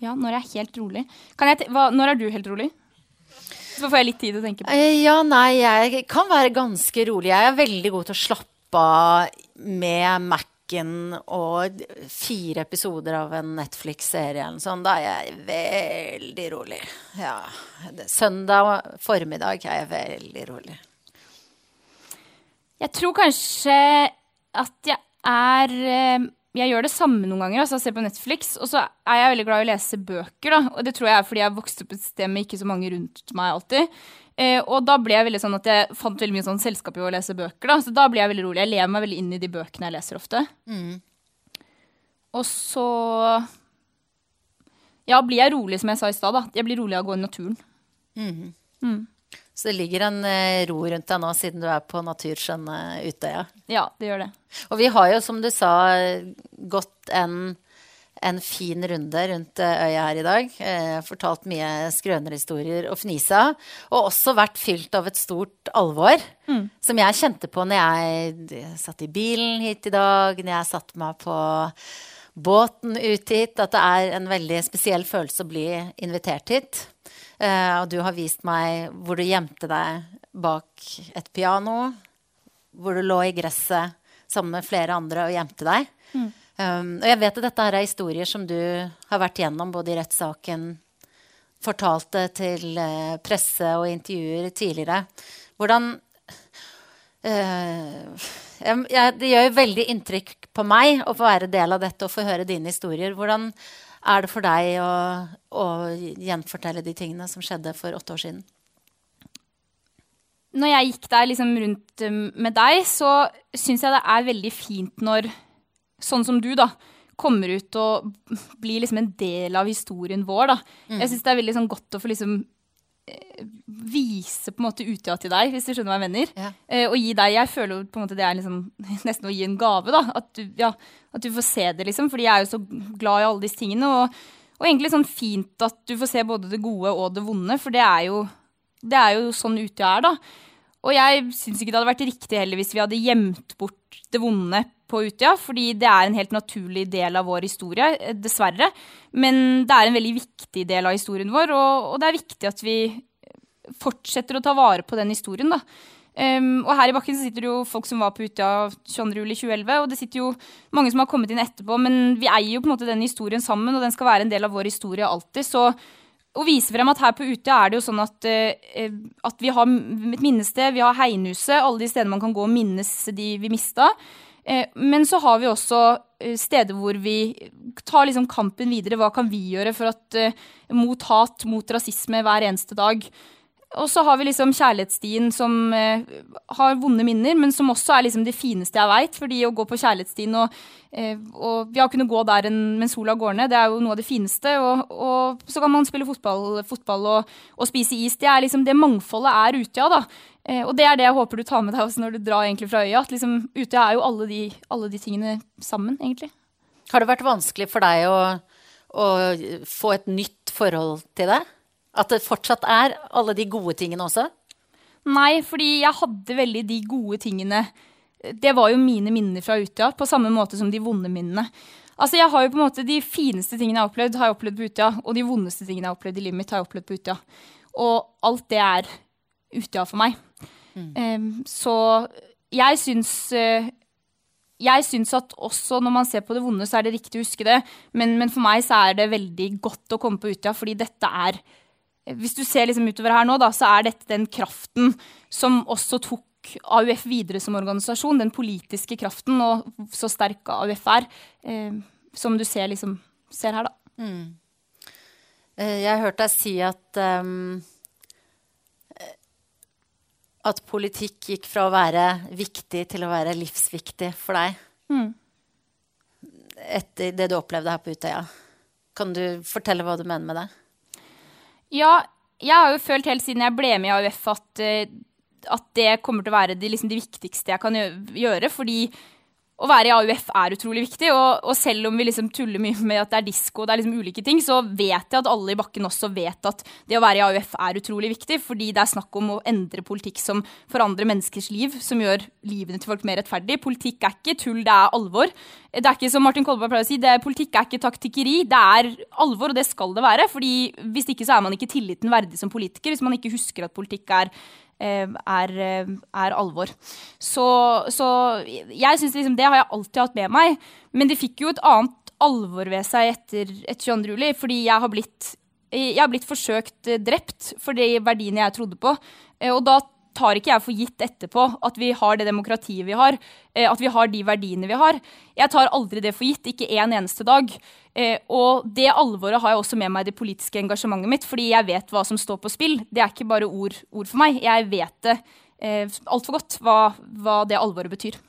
Speaker 2: Ja, når jeg er helt rolig jeg hva, Når er du helt rolig? Så får jeg litt tid å tenke på.
Speaker 1: Eh, ja, nei, jeg kan være ganske rolig. Jeg er veldig god til å slappe av med Mac-en og fire episoder av en Netflix-serie sånn. Da er jeg veldig rolig. Ja. Søndag formiddag er jeg veldig rolig.
Speaker 2: Jeg tror kanskje at jeg er eh, jeg gjør det samme noen ganger. altså Ser på Netflix. Og så er jeg veldig glad i å lese bøker. da, Og det tror jeg er fordi jeg vokste opp et sted med ikke så mange rundt meg alltid. Eh, og da ble jeg veldig sånn at jeg fant veldig mye sånn selskap i å lese bøker. da, Så da blir jeg veldig rolig. Jeg lever meg veldig inn i de bøkene jeg leser ofte. Og så Ja, blir jeg rolig, som jeg sa i stad. da. Jeg blir rolig av å gå i naturen.
Speaker 1: Så det ligger en eh, ro rundt deg nå, siden du er på naturskjønne Utøya.
Speaker 2: Ja, det gjør det.
Speaker 1: Og vi har jo, som du sa, gått en, en fin runde rundt eh, øya her i dag. Eh, fortalt mye skrønerhistorier og fnisa. Og også vært fylt av et stort alvor. Som jeg kjente på når jeg satt i bilen hit i dag, når jeg satte meg på båten ut hit. At det er en veldig spesiell følelse å bli invitert hit. Eh, og du har vist meg hvor du gjemte deg bak et piano hvor du lå i gresset sammen med flere andre og gjemte deg. Um, og jeg vet at dette her er historier som du har vært gjennom både i rettssaken, fortalte til uh, presse og intervjuer tidligere. Hvordan jeg, jeg, Det gjør jo veldig inntrykk på meg å få være del av dette og få høre dine historier. Hvordan er det for deg å, å gjenfortelle de tingene som skjedde for åtte år siden?
Speaker 2: når jeg gikk der liksom rundt um, med deg, så syns jeg det er veldig fint når sånn som du, da, kommer ut og blir liksom en del av historien vår, da. Jeg syns det er veldig sånn godt å få liksom eh, vise på en måte Utøya til deg, hvis du skjønner hva jeg mener.
Speaker 1: Ja.
Speaker 2: Eh, og gi deg Jeg føler jo på en måte det er liksom nesten å gi en gave, da. At du, ja, at du får se det, liksom. Fordi jeg er jo så glad i alle disse tingene. Og, og egentlig sånn fint at du får se både det gode og det vonde, for det er jo, det er jo sånn Utøya er, da. Og jeg syns ikke det hadde vært riktig heller hvis vi hadde gjemt bort det vonde på Utøya, fordi det er en helt naturlig del av vår historie, eh, dessverre. Men det er en veldig viktig del av historien vår, og, og det er viktig at vi fortsetter å ta vare på den historien, da. Um, og her i bakken så sitter det jo folk som var på Utøya 22.07.2011, og det sitter jo mange som har kommet inn etterpå, men vi eier jo på en måte den historien sammen, og den skal være en del av vår historie alltid. så å vise frem at her på Utøya er det jo sånn at, eh, at vi har et minnested, vi har Heinehuset, alle de stedene man kan gå og minnes de vi mista. Eh, men så har vi også eh, steder hvor vi tar liksom kampen videre. Hva kan vi gjøre for at, eh, mot hat, mot rasisme hver eneste dag? Og så har vi liksom kjærlighetsstien som eh, har vonde minner, men som også er liksom det fineste jeg veit. Fordi å gå på kjærlighetsstien og, eh, og ja, kunne gå der en, mens sola går ned, det er jo noe av det fineste. Og, og så kan man spille fotball, fotball og, og, spise is. Det er liksom det mangfoldet er Utøya, da. Eh, og det er det jeg håper du tar med deg også når du drar egentlig fra øya. At liksom Utøya er jo alle de, alle de tingene sammen, egentlig.
Speaker 1: Har det vært vanskelig for deg å, å få et nytt forhold til det? At det fortsatt er alle de gode tingene også?
Speaker 2: Nei, fordi jeg hadde veldig de gode tingene. Det var jo mine minner fra Utøya, på samme måte som de vonde minnene. Altså, jeg har jo på en måte De fineste tingene jeg har opplevd, har jeg opplevd på Utøya. Og de vondeste tingene jeg har opplevd i livet mitt, har jeg opplevd på Utøya. Og alt det er Utøya for meg. Um, så jeg syns uh, jeg syns at også når man ser på det vonde, så er det riktig å huske det. Men, men for meg så er det veldig godt å komme på Utøya, fordi dette er hvis du ser liksom utover her nå, da, så er dette den kraften som også tok AUF videre som organisasjon. Den politiske kraften, og så sterk AUF er. Eh, som du ser, liksom, ser her, da.
Speaker 1: Mm. Jeg har hørt deg si at um, At politikk gikk fra å være viktig til å være livsviktig for deg.
Speaker 2: Mm.
Speaker 1: Etter det du opplevde her på Utøya. Kan du fortelle hva du mener med det?
Speaker 2: Ja, jeg har jo følt helt siden jeg ble med i AUF at, at det kommer til å være de, liksom, det viktigste jeg kan gjøre. Fordi å være i AUF er utrolig viktig. Og, og selv om vi liksom tuller mye med at det er disko og det er liksom ulike ting, så vet jeg at alle i bakken også vet at det å være i AUF er utrolig viktig. Fordi det er snakk om å endre politikk som forandrer menneskers liv, som gjør livene til folk mer rettferdig. Politikk er ikke tull, det er alvor. Det er ikke som Martin Kolberg pleier å si, det politikk er ikke taktikkeri. Det er alvor, og det skal det være. fordi hvis ikke så er man ikke tilliten verdig som politiker. Hvis man ikke husker at politikk er er, er, alvor. Så, så jeg syns liksom det har jeg alltid hatt med meg. Men det fikk jo et annet alvor ved seg etter, etter 22. juli, fordi jeg har blitt, jeg har blitt forsøkt drept for de verdiene jeg trodde på. Og da tar ikke jeg for gitt etterpå at vi har det demokratiet vi har, eh, at vi har de verdiene vi har. Jeg tar aldri det for gitt, ikke en eneste dag. Eh, og det alvoret har jeg også med meg i det politiske engasjementet mitt, fordi jeg vet hva som står på spill. Det er ikke bare ord, ord for meg. Jeg vet det eh, altfor godt hva, hva det alvoret betyr.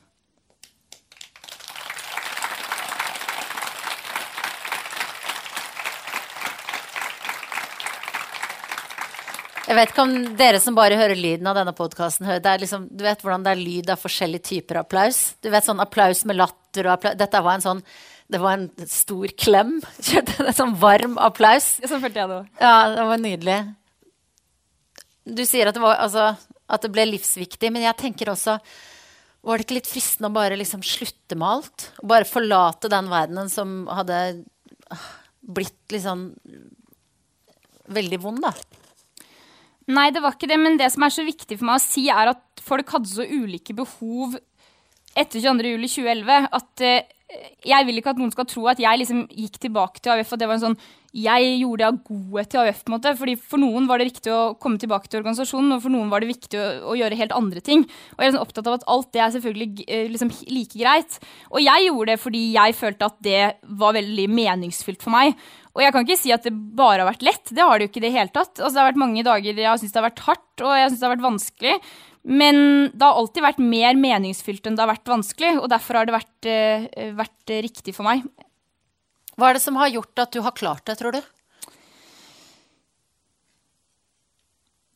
Speaker 1: Jeg vet ikke om dere som bare hører lyden av denne podkasten, liksom, Du vet hvordan det er lyd av forskjellige typer applaus? Du vet sånn applaus med latter og applaus Dette var en sånn det var en stor klem. En sånn varm applaus.
Speaker 2: Sånn følte jeg det òg.
Speaker 1: Ja, det var nydelig. Du sier at det, var, altså, at det ble livsviktig, men jeg tenker også Var det ikke litt fristende å bare liksom slutte med alt? Bare forlate den verdenen som hadde ah, blitt liksom veldig vond, da?
Speaker 2: Nei, det var ikke det, men det som er så viktig for meg å si, er at folk hadde så ulike behov etter 22.07.2011 at eh, jeg vil ikke at noen skal tro at jeg liksom gikk tilbake til AUF, At det var en sånn jeg gjorde det av godhet til AUF. på en måte, fordi For noen var det riktig å komme tilbake til organisasjonen, og for noen var det viktig å, å gjøre helt andre ting. Og jeg er sånn opptatt av at alt det er selvfølgelig eh, liksom, like greit. Og jeg gjorde det fordi jeg følte at det var veldig meningsfylt for meg. Og jeg kan ikke si at det bare har vært lett. Det har det jo ikke i det hele tatt. Altså, det har vært mange dager jeg har syntes det har vært hardt, og jeg syns det har vært vanskelig. Men det har alltid vært mer meningsfylt enn det har vært vanskelig, og derfor har det vært, uh, vært riktig for meg.
Speaker 1: Hva er det som har gjort at du har klart det, tror du?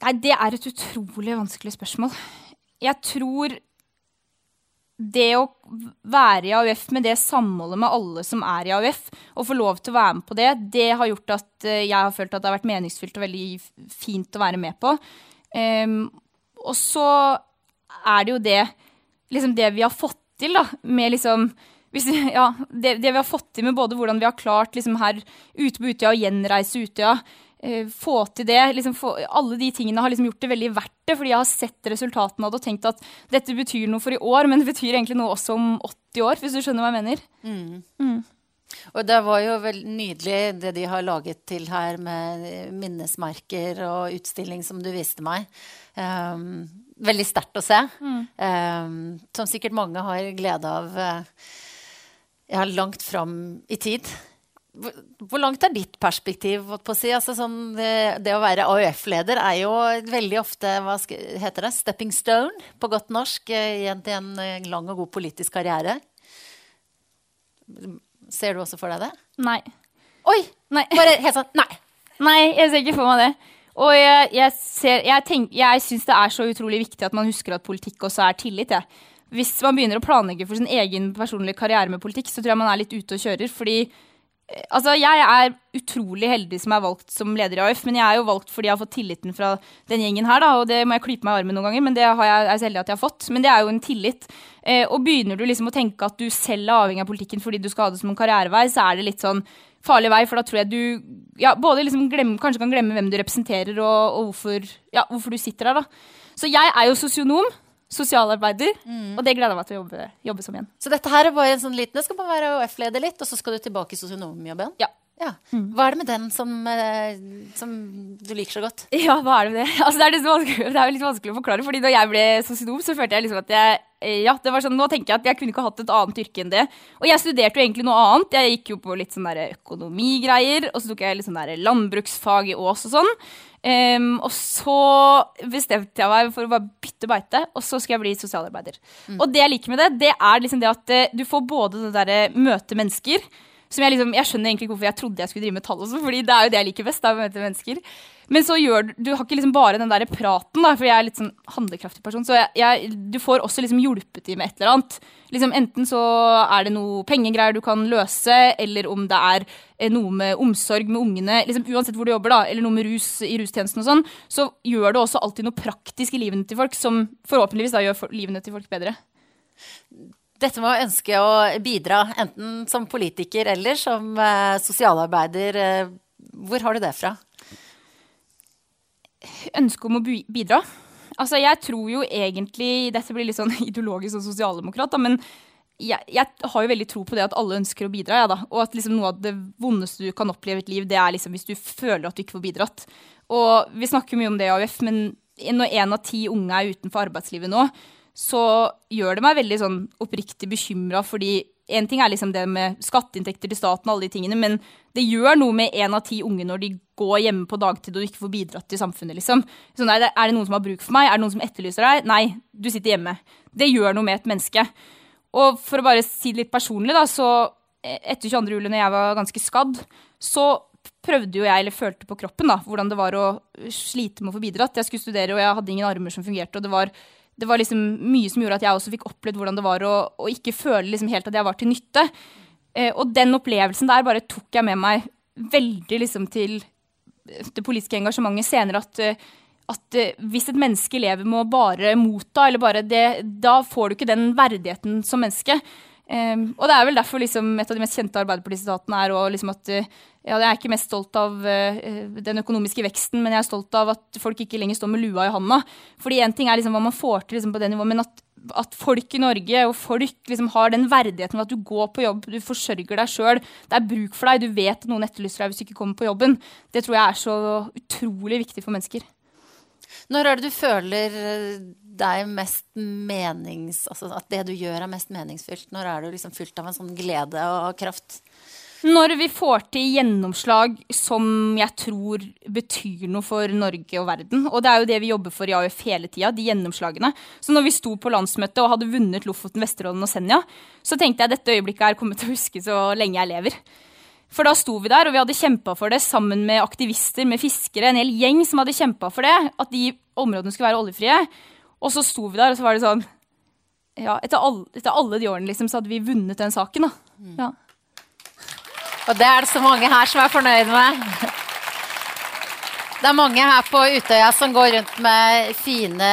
Speaker 2: Nei, det er et utrolig vanskelig spørsmål. Jeg tror det å være i AUF med det samholdet med alle som er i AUF, og få lov til å være med på det, det har gjort at eh, jeg har følt at det har vært meningsfylt og veldig fint å være med på. Um, og så er det jo det, liksom det vi har fått til, da, med liksom hvis, ja, det, det, vi har fått til med både hvordan vi har klart liksom her ute på Utøya å gjenreise Utøya, Eh, få til det. Liksom få, alle de tingene har liksom gjort det veldig verdt det, fordi jeg har sett resultatene av det og tenkt at dette betyr noe for i år, men det betyr egentlig noe også om 80 år, hvis du skjønner hva jeg mener. Mm.
Speaker 1: Mm. Og det var jo veldig nydelig det de har laget til her med minnesmerker og utstilling som du viste meg. Um, veldig sterkt å se. Mm. Um, som sikkert mange har glede av uh, ja, langt fram i tid. Hvor langt er ditt perspektiv? si? Altså, sånn, det, det, å være AUF-leder er jo veldig ofte hva heter det, stepping stone på godt norsk i igjen til en eh, lang og god politisk karriere. Ser du også for deg det?
Speaker 2: Nei.
Speaker 1: Oi! Nei. Bare helt sånn Nei.
Speaker 2: Nei, jeg ser ikke for meg det. Og jeg, jeg, ser, jeg, tenk, jeg syns det er så utrolig viktig at man husker at politikk også er tillit. Jeg. Hvis man begynner å planlegge for sin egen personlige karriere med politikk, så tror jeg man er litt ute og kjører. fordi Altså, Jeg er utrolig heldig som er valgt som leder i AUF, men jeg er jo valgt fordi jeg har fått tilliten fra den gjengen her. da, og Det må jeg klype meg i armen noen ganger, men det jeg, er så heldig at jeg har fått. Men det er jo en tillit. Eh, og begynner du liksom å tenke at du selv er avhengig av politikken fordi du skal ha det som en karrierevei, så er det litt sånn farlig vei, for da tror jeg du ja, både liksom glemme, kanskje kan glemme hvem du representerer, og, og hvorfor, ja, hvorfor du sitter der. da. Så jeg er jo sosionom sosialarbeider. Mm. Og det gleder jeg meg til å jobbe, jobbe, som igjen.
Speaker 1: Så dette her er bare en sånn liten, det skal bare være OF-leder litt, og så skal du tilbake i sosionomjobben?
Speaker 2: Ja.
Speaker 1: ja. Mm. Hva er det med den som, eh, som, du liker så godt?
Speaker 2: Ja, hva er det med det? Altså, det, er litt det er litt vanskelig å forklare, fordi da jeg ble sosionom, så følte jeg liksom at jeg eh, ja, det var sånn, Nå tenker jeg at jeg kunne ikke hatt et annet yrke enn det. Og jeg studerte jo egentlig noe annet. Jeg gikk jo på litt sånn økonomigreier, og så tok jeg litt sånn landbruksfag i Ås og sånn. Um, og så bestemte jeg meg for å bare bytte beite, og så skal jeg bli sosialarbeider. Mm. Og det jeg liker med det, det er liksom det at uh, du får både det derre møte mennesker som jeg liksom, jeg skjønner egentlig ikke hvorfor jeg trodde jeg skulle drive med tall også, fordi det er jo det jeg liker best. da, å møte mennesker. Men så gjør du har ikke liksom bare den der praten, da, for jeg er litt sånn handlekraftig person. Så jeg, jeg, du får også liksom hjulpet til med et eller annet. Liksom Enten så er det noe pengegreier du kan løse, eller om det er eh, noe med omsorg med ungene. liksom Uansett hvor du jobber, da, eller noe med rus i rustjenesten og sånn, så gjør du også alltid noe praktisk i livene til folk som forhåpentligvis da gjør livene til folk bedre.
Speaker 1: Dette med å ønske å bidra, enten som politiker eller som uh, sosialarbeider, uh, hvor har du det fra?
Speaker 2: ønske om å bidra. Altså, jeg tror jo egentlig Dette blir litt sånn ideologisk og sosialdemokrat, da, men jeg, jeg, har jo veldig tro på det at alle ønsker å bidra. Ja. Og at liksom noe av det vondeste du kan oppleve i et liv, det er liksom hvis du føler at du ikke får bidratt. Og vi snakker mye om det i AUF, men når én av ti unge er utenfor arbeidslivet nå, så gjør det meg veldig sånn oppriktig bekymra, fordi en ting er liksom det med skatteinntekter til staten, og alle de tingene, men det gjør noe med én av ti unge når de går hjemme på dagtid og ikke får bidratt til samfunnet. liksom. Så det, er det noen som har bruk for meg? Er det noen som etterlyser deg? Nei, du sitter hjemme. Det gjør noe med et menneske. Og for å bare si det litt personlig, da, så eh, etter 22. juli, når jeg var ganske skadd, så prøvde jo jeg, eller følte på kroppen, da, hvordan det var å slite med å få bidratt. Jeg skulle studere, og jeg hadde ingen armer som fungerte. og det var, det var liksom mye som gjorde at jeg også fikk opplevd hvordan det var å, å ikke føle liksom helt at jeg var til nytte. Eh, og den opplevelsen der bare tok jeg med meg veldig liksom til det politiske engasjementet senere. At, eh, at eh, hvis et menneske lever med å bare motta, eller bare det, da får du ikke den verdigheten som menneske. Um, og det er vel derfor liksom, et av de mest kjente Arbeiderparti-sitatene er liksom at uh, ja, jeg er ikke mest stolt av uh, den økonomiske veksten, men jeg er stolt av at folk ikke lenger står med lua i handa. Fordi én ting er liksom hva man får til liksom, på det nivået, men at, at folk i Norge og folk liksom har den verdigheten ved at du går på jobb, du forsørger deg sjøl, det er bruk for deg, du vet at noen etterlyser deg hvis du ikke kommer på jobben. Det tror jeg er så utrolig viktig for mennesker.
Speaker 1: Når er det du føler eh, deg mest menings... Altså at det du gjør er mest meningsfylt? Når er du liksom fylt av en sånn glede og kraft?
Speaker 2: Når vi får til gjennomslag som jeg tror betyr noe for Norge og verden. Og det er jo det vi jobber for i AUF hele tida, de gjennomslagene. Så når vi sto på landsmøtet og hadde vunnet Lofoten, Vesterålen og Senja, så tenkte jeg at dette øyeblikket er kommet til å huske så lenge jeg lever. For da sto vi der, og vi hadde kjempa for det sammen med aktivister, med fiskere, en hel gjeng som hadde kjempa for det, at de områdene skulle være oljefrie. Og så sto vi der, og så var det sånn Ja, etter alle, etter alle de årene, liksom, så hadde vi vunnet den saken, da. Ja.
Speaker 1: Og det er det så mange her som er fornøyd med. Det er mange her på Utøya som går rundt med fine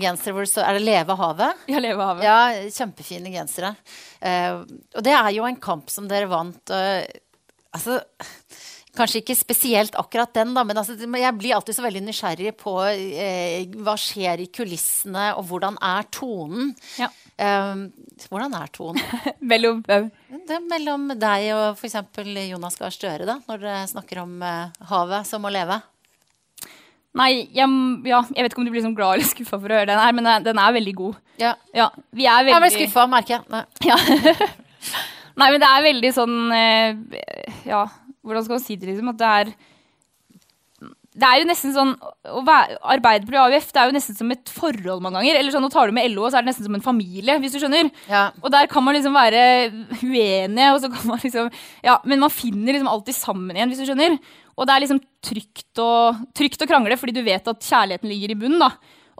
Speaker 1: gensere hvor det står Er det 'Leve havet'?
Speaker 2: Ja, leve havet.
Speaker 1: Ja, kjempefine gensere. Uh, og det er jo en kamp som dere vant. Uh, altså Kanskje ikke spesielt akkurat den, da, men altså, jeg blir alltid så veldig nysgjerrig på eh, hva skjer i kulissene, og hvordan er tonen?
Speaker 2: Ja.
Speaker 1: Eh, hvordan er tonen?
Speaker 2: mellom hvem?
Speaker 1: Det er mellom deg og f.eks. Jonas Gahr Støre, da, når dere snakker om eh, havet som må leve.
Speaker 2: Nei, jeg, ja, jeg vet ikke om du blir sånn glad eller skuffa for å høre den her, men den, er veldig god.
Speaker 1: Ja.
Speaker 2: Ja, vi er veldig...
Speaker 1: Jeg ble skuffa, merker jeg.
Speaker 2: Ja. Nei, men det er veldig sånn eh, Ja, hvordan skal man si det, liksom? At det er det er jo nesten sånn å være, Arbeiderpartiet og AUF det er jo nesten som et forhold mange ganger. Eller sånn, Nå tar du med LO, så er det nesten som en familie. hvis du skjønner.
Speaker 1: Ja.
Speaker 2: Og der kan man liksom være uenige, og så kan man liksom Ja, men man finner liksom alltid sammen igjen, hvis du skjønner. Og det er liksom trygt å, trygt å krangle, fordi du vet at kjærligheten ligger i bunnen. da.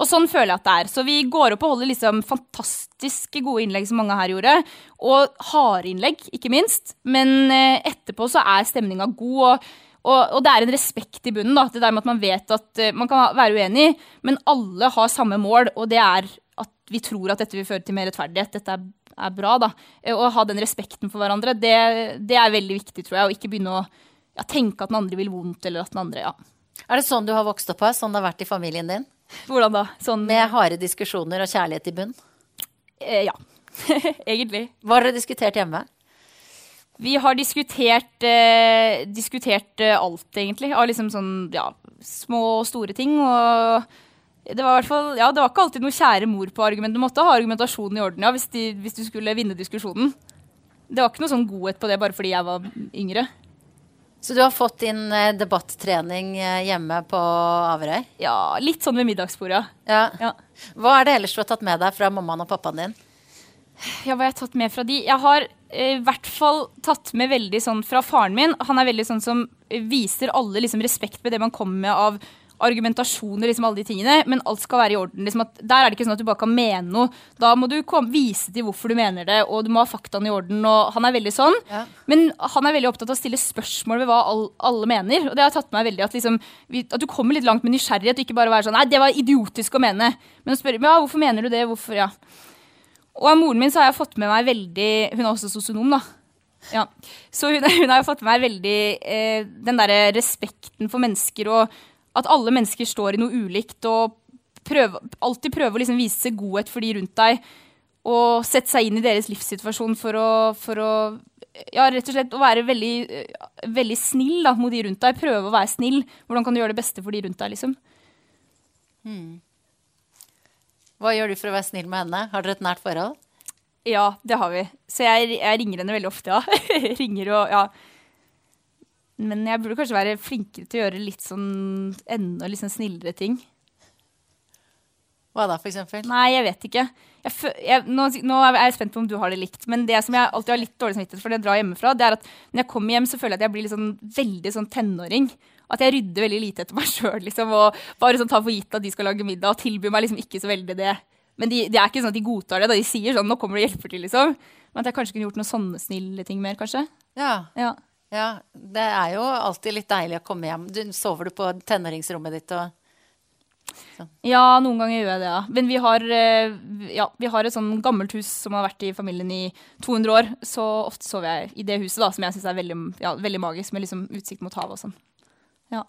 Speaker 2: Og sånn føler jeg at det er. Så vi går opp og holder liksom fantastiske gode innlegg som mange her gjorde. Og harde innlegg, ikke minst. Men eh, etterpå så er stemninga god. og og, og, det er en respekt i bunnen. da, det der med at Man vet at uh, man kan være uenig, men alle har samme mål, og det er at vi tror at dette vil føre til mer rettferdighet. Dette er, er bra. da. Eh, å ha den respekten for hverandre, det, det, er veldig viktig, tror jeg. Og ikke begynne å ja, tenke at den andre vil vondt, eller at den andre ja.
Speaker 1: Er det sånn du har vokst opp? her? Sånn det har vært i familien din?
Speaker 2: Hvordan da? Sånn,
Speaker 1: Med harde diskusjoner og kjærlighet i bunn?
Speaker 2: Eh, ja. Egentlig.
Speaker 1: Hva har dere diskutert hjemme?
Speaker 2: Vi har diskutert, eh, diskutert eh, alt, egentlig. Av liksom sånn ja, små og store ting. Og det var, fall, ja, det var ikke alltid noe kjære mor på argument. Du måtte ha argumentasjonen i orden ja, hvis, de, hvis, du skulle vinne diskusjonen. Det var ikke noe sånn godhet på det bare fordi jeg var yngre.
Speaker 1: Så du har fått din eh, debattrening eh, hjemme på Averøy?
Speaker 2: Ja, litt sånn ved middagsbordet.
Speaker 1: Ja.
Speaker 2: Ja.
Speaker 1: Hva er det ellers du har tatt med deg fra mammaen og pappaen din?
Speaker 2: Ja, hva har jeg tatt med fra de? Jeg har eh, i hvert fall tatt med veldig sånn fra faren min. Han er veldig sånn som viser alle liksom, respekt med det man kommer med av argumentasjoner, liksom alle de tingene, men alt skal være i orden. Liksom at, der er det ikke sånn at du bare kan mene noe. Da må du kom, vise til hvorfor du mener det, og du må ha faktaene i orden. og Han er veldig sånn.
Speaker 1: Ja.
Speaker 2: Men han er veldig opptatt av å stille spørsmål ved hva all, alle mener. Og det har tatt meg veldig at, liksom, at du kommer litt langt med nysgjerrighet, og ikke bare være sånn Nei, det var idiotisk å mene. Men å spørre ja, hvorfor mener du det? Hvorfor? Ja. Og av moren min så har jeg fått med meg veldig Hun er også sosionom, da. Ja. Så hun, hun har fått med meg veldig eh, den derre respekten for mennesker, og at alle mennesker står i noe ulikt, og prøve, alltid prøve å liksom vise godhet for de rundt deg, og sette seg inn i deres livssituasjon for å, for å ja, rett og slett å være veldig, veldig snill da, mot de rundt deg. Prøve å være snill. Hvordan kan du gjøre det beste for de rundt deg, liksom?
Speaker 1: Hva gjør du for å være snill med henne? Har dere et nært forhold?
Speaker 2: Ja, det har vi. Så jeg, jeg ringer henne veldig ofte, ja. ringer og, ja. Men jeg burde kanskje være flinkere til å gjøre litt sånn enda litt sånn snillere ting.
Speaker 1: Hva da, for eksempel?
Speaker 2: Nei, jeg vet ikke. Jeg, jeg, nå, nå er jeg spent på om du har det likt, men det som jeg alltid har litt dårlig samvittighet for når jeg drar hjemmefra, det er at når jeg kommer hjem, så føler jeg at jeg blir sånn, veldig sånn tenåring. At jeg rydder veldig lite etter meg sjøl, liksom, og bare sånn tar for gitt at de skal lage middag, og tilbyr meg liksom ikke så veldig det. Men de, det er ikke sånn at de godtar det, da de sier sånn 'nå kommer du og hjelper til', liksom. Men at jeg kanskje kunne gjort noen sånne snille ting mer, kanskje.
Speaker 1: Ja.
Speaker 2: Ja.
Speaker 1: Ja. Det er jo alltid litt deilig å komme hjem. Du, sover du på tenåringsrommet ditt og
Speaker 2: Ja, noen ganger gjør jeg det, ja. Men vi har, eh, ja, vi har et sånn gammelt hus som har vært i familien i 200 år. Så ofte sover jeg i det huset, da, som jeg syns er veldig, ja, veldig magisk, med liksom utsikt mot havet og sånn. Ja.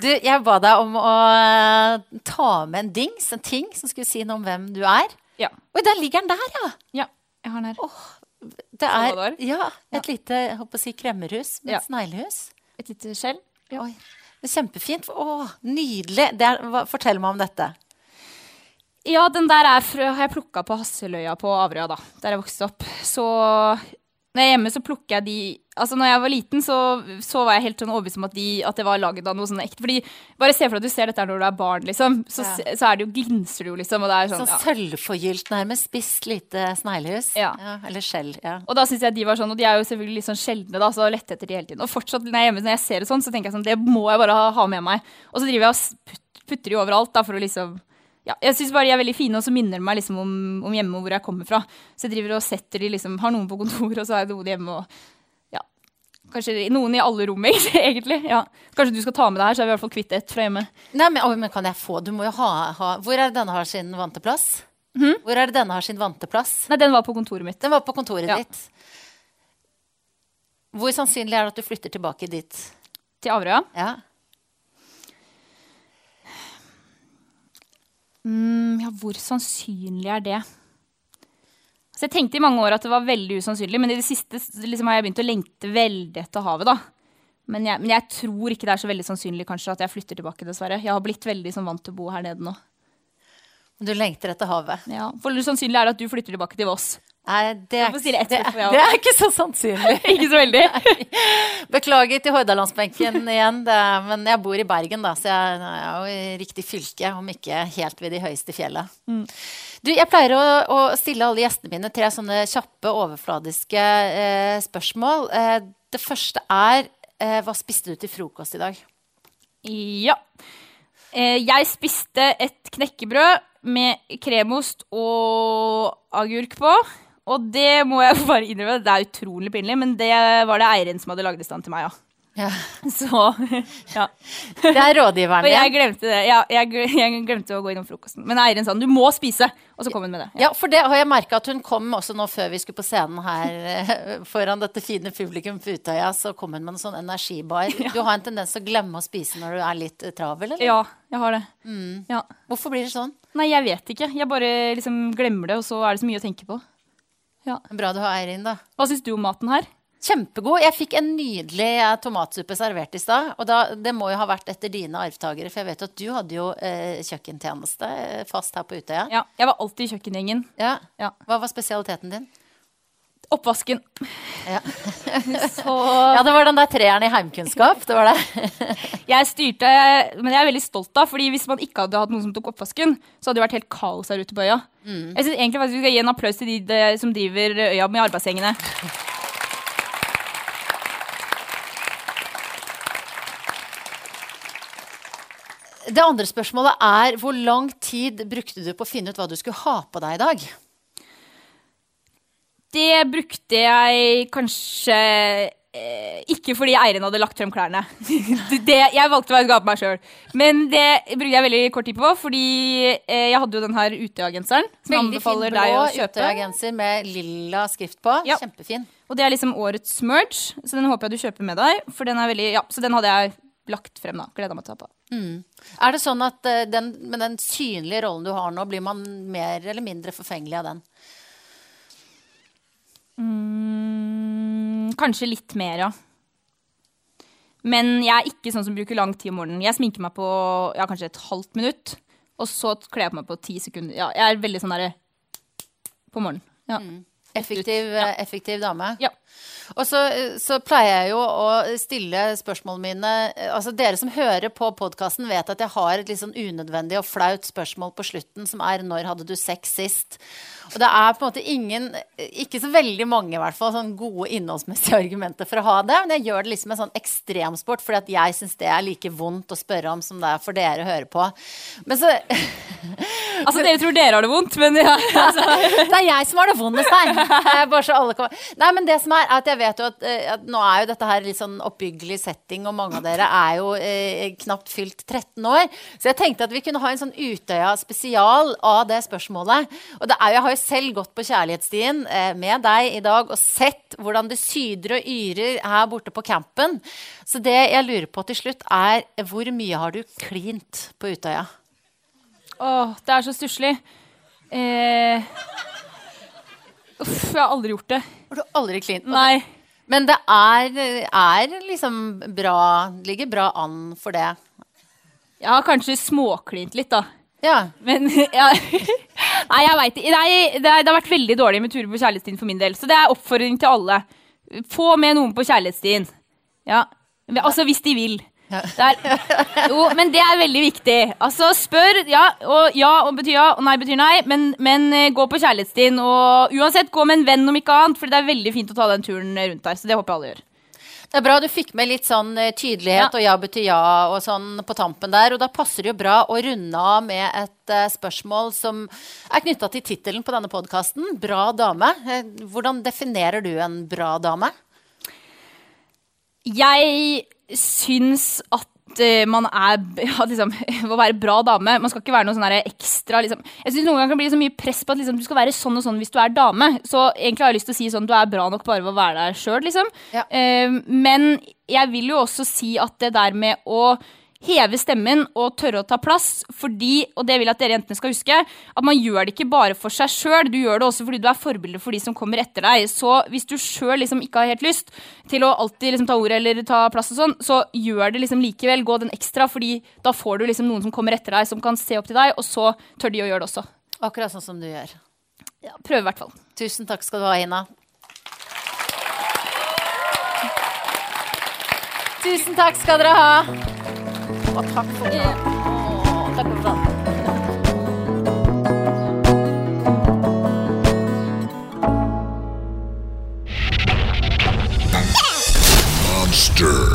Speaker 1: Du, jeg ba deg om å eh, ta med en dings, en ting som skulle si noe om hvem du er.
Speaker 2: ja.
Speaker 1: Oi, der ligger den der, ja!
Speaker 2: Ja, jeg har den her.
Speaker 1: Det er ja, et lite håper å si, kremmerhus med
Speaker 2: Ja.
Speaker 1: sneglehus.
Speaker 2: Et lite skjell. Ja.
Speaker 1: Kjempefint. Å, nydelig. Er, hva, fortell meg om dette.
Speaker 2: Ja, den der er fra, har jeg plukka på Hasseløya på Averøya, da, der jeg vokste opp. Så når jeg er hjemme, så plukker jeg de Altså, når jeg var liten, så, så var jeg helt sånn overbevist om at, de, at det var laget av noe sånn ekte. Fordi bare se for deg at du ser dette når du er barn, liksom. Så,
Speaker 1: Ja.
Speaker 2: så er det jo, glinser det jo, liksom. Og det er sånn,
Speaker 1: Sånn
Speaker 2: ja.
Speaker 1: sølvforgylt, nærmest. Spisst lite sneglehus.
Speaker 2: Ja.
Speaker 1: eller skjell. Ja.
Speaker 2: Og da synes jeg de var sånn, og de er jo selvfølgelig litt sånn sjeldne, da, så lette etter de hele tiden. Og fortsatt når jeg er hjemme, når jeg ser det sånn, så tenker jeg sånn, det må jeg bare ha, ha med meg. Og så driver jeg og putter de overalt, da, for å liksom ja, jeg syns bare de er veldig fine, og så minner de meg liksom om, om hjemme og hvor jeg kommer fra. Så jeg driver og setter de liksom, har noen på kontoret, og så har jeg noen hjemme og ja, Kanskje noen i alle rom, egentlig. Ja. Kanskje du skal ta med deg her, så er vi i hvert fall kvitt ett fra hjemme.
Speaker 1: Nei, men, men kan jeg få Du må jo ha, ha Hvor er det denne har sin vante plass? Hvor er det denne har sin vante plass?
Speaker 2: Nei, den var på kontoret mitt.
Speaker 1: Den var på kontoret
Speaker 2: Ja.
Speaker 1: ditt. Hvor sannsynlig er det at du flytter tilbake dit?
Speaker 2: Til Averøya.
Speaker 1: Ja.
Speaker 2: Mm, ja, hvor sannsynlig er det? Så jeg tenkte i mange år at det var veldig usannsynlig, men i det siste liksom, har jeg begynt å lengte veldig etter havet. da. Men jeg, men jeg tror ikke det er så veldig sannsynlig kanskje at jeg flytter tilbake, dessverre. Jeg har blitt veldig som, vant til å bo her nede nå.
Speaker 1: Du lengter etter havet.
Speaker 2: Ja. For sannsynlig er det at du flytter tilbake til Voss.
Speaker 1: Nei, det er,
Speaker 2: si det
Speaker 1: det, det er ikke så sannsynlig.
Speaker 2: ikke så veldig.
Speaker 1: Beklager til Hordalandsbenken igjen, er- men jeg bor i Bergen, da, så jeg er jo i riktig fylke, om ikke helt ved de høyeste fjella. Du, jeg pleier å, å stille alle gjestene mine tre sånne kjappe, overfladiske eh, spørsmål. Eh, det første er eh, hva spiste du til frokost i dag?
Speaker 2: Ja. Eh, jeg spiste et knekkebrød med kremost og agurk på. Og det må jeg bare innrømme, det er utrolig pinlig, men det var det eieren som hadde lagd i stand til meg, ja.
Speaker 1: Ja.
Speaker 2: Så, ja.
Speaker 1: Det er rådgiveren
Speaker 2: Og jeg glemte det. Ja, jeg, jeg glemte å gå innom frokosten. Men eieren sa du må spise, og så kom hun med det. Ja.
Speaker 1: Ja, for det har jeg merka at hun kom også nå før vi skulle på scenen her eh, foran dette fine publikum på Utøya, så kom hun med en sånn energibar. Du har en tendens til å glemme å spise når du er litt eh, travel, eller?
Speaker 2: Ja, jeg har det. Ja.
Speaker 1: Hvorfor blir det sånn?
Speaker 2: Nei, jeg vet ikke. Jeg bare liksom glemmer det, og så er det så mye å tenke på. Ja.
Speaker 1: Bra du har Eirin, da.
Speaker 2: Hva syns du om maten her?
Speaker 1: Kjempegod. Jeg fikk en nydelig eh, tomatsuppe servert i stad. Og da, det må jo ha vært etter dine arvtakere, for jeg vet at du hadde jo eh, kjøkkentjeneste eh, fast her på Utøya.
Speaker 2: Ja, jeg var alltid i kjøkkengjengen.
Speaker 1: Ja.
Speaker 2: Ja.
Speaker 1: Hva var spesialiteten din?
Speaker 2: Oppvasken.
Speaker 1: Ja.
Speaker 2: Så
Speaker 1: ja, det var den der treeren i heimkunnskap. Det var det.
Speaker 2: jeg styrte, men jeg er veldig stolt av, fordi hvis man ikke hadde hatt noen som tok oppvasken, så hadde det vært helt kaos her ute på øya. Jeg synes egentlig faktisk vi skal gi en applaus til de, de som driver øya med arbeidsgjengene.
Speaker 1: Det andre spørsmålet er hvor lang tid brukte du på å finne ut hva du skulle ha på deg i dag?
Speaker 2: Det brukte jeg kanskje eh, ikke fordi eieren hadde lagt frem klærne. det, jeg valgte å være på meg sjøl. Men det brukte jeg veldig kort tid på, fordi eh, jeg hadde jo den her Utøya-genseren. Som
Speaker 1: Veldig fin
Speaker 2: anbefaler
Speaker 1: blå
Speaker 2: deg å kjøpe.
Speaker 1: Utøya-genser med lilla skrift på.
Speaker 2: Ja.
Speaker 1: Kjempefin.
Speaker 2: Og det er liksom årets merch, så den håper jeg du kjøper med deg. For den er veldig, ja, Så den hadde jeg lagt frem, da. Gleda meg til å ta på.
Speaker 1: Er det sånn at eh, den, med den synlige rollen du har nå, blir man mer eller mindre forfengelig av den?
Speaker 2: Mm, kanskje litt mer, ja. Men jeg er ikke sånn som bruker lang tid om morgenen. Jeg sminker meg på ja, kanskje et halvt minutt. Og så kler jeg på meg på ti sekunder. Ja, jeg er veldig sånn derre på morgenen. Ja.
Speaker 1: Effektiv,
Speaker 2: Ja.
Speaker 1: eh, effektiv dame.
Speaker 2: ja.
Speaker 1: Og så, så pleier jeg jo å stille spørsmålene mine Altså Dere som hører på podkasten, vet at jeg har et litt sånn unødvendig og flaut spørsmål på slutten, som er 'Når hadde du sex sist?' Og det er på en måte ingen, ikke så veldig mange i hvert fall, sånn gode innholdsmessige argumenter for å ha det. Men jeg gjør det liksom en sånn ekstremsport, fordi at jeg syns det er like vondt å spørre om som det er for dere å høre på. Men så
Speaker 2: Altså, dere tror dere har det vondt, men ja. Altså.
Speaker 1: Det er jeg som har det vondest her. Bare så alle kommer. Nei, men det som er, at jeg vet jo at, eh, at nå er jo dette her litt sånn oppbyggelig setting, og mange av dere er jo eh, knapt fylt 13 år. Så jeg tenkte at vi kunne ha en sånn Utøya spesial av det spørsmålet. Og det er, jo- jeg har jo selv gått på kjærlighetsstien eh, med deg i dag og sett hvordan det syder og yrer her borte på campen. Så det jeg lurer på til slutt, er hvor mye har du klint på Utøya?
Speaker 2: Åh, det er så stusslig. Eh, uff, jeg har aldri gjort det.
Speaker 1: Har du aldri klint?
Speaker 2: Nei.
Speaker 1: Men det er, er liksom bra Ligger bra an for det.
Speaker 2: Jeg har kanskje småklint litt, da.
Speaker 1: Ja.
Speaker 2: Men ja. Nei, jeg veit ikke. Det, det har vært veldig dårlig med turer på kjærlighetstien for min del. Så det er oppfordring til alle. Få med noen på kjærlighetstien. Ja. Altså hvis de vil. Jo, men det er veldig viktig. Altså spør, ja, og ja og betyr ja, og nei betyr nei. Men, men eh, gå på kjærlighetsstien, og uansett gå med en venn om ikke annet. For det er veldig fint å ta den turen rundt der. Så det håper jeg alle gjør.
Speaker 1: Det er bra du fikk med litt sånn eh, tydelighet
Speaker 2: Ja.
Speaker 1: og ja betyr ja og sånn på tampen der. Og da passer det jo bra å runde av med et uh, spørsmål som er knytta til tittelen på denne podkasten. Bra dame. Hvordan definerer du en bra dame?
Speaker 2: Jeg syns at eh, man er ja, liksom, Å være bra dame Man skal ikke være noe sånn ekstra liksom. Jeg synes Noen ganger kan bli så mye press på at liksom, du skal være sånn og sånn hvis du er dame. Så egentlig har jeg lyst til å si sånn du er bra nok bare ved å være deg sjøl, liksom.
Speaker 1: Ja.
Speaker 2: Uh, men jeg vil jo også si at det der med å heve stemmen og tørre å ta plass, fordi, og det vil jeg at dere jentene skal huske, at man gjør det ikke bare for seg sjøl, du gjør det også fordi du er forbilde for de som kommer etter deg. Så hvis du sjøl liksom ikke har helt lyst til å alltid liksom ta ordet eller ta plass og sånn, så gjør det liksom likevel, gå den ekstra, fordi da får du liksom noen som kommer etter deg, som kan se opp til deg, og så tør de å gjøre det også.
Speaker 1: Akkurat sånn som du gjør.
Speaker 2: Ja, prøve i hvert fall.
Speaker 1: Tusen takk skal du ha, Ina. Tusen takk skal dere ha. Ja, tack så mycket. Ja, tack. Monster.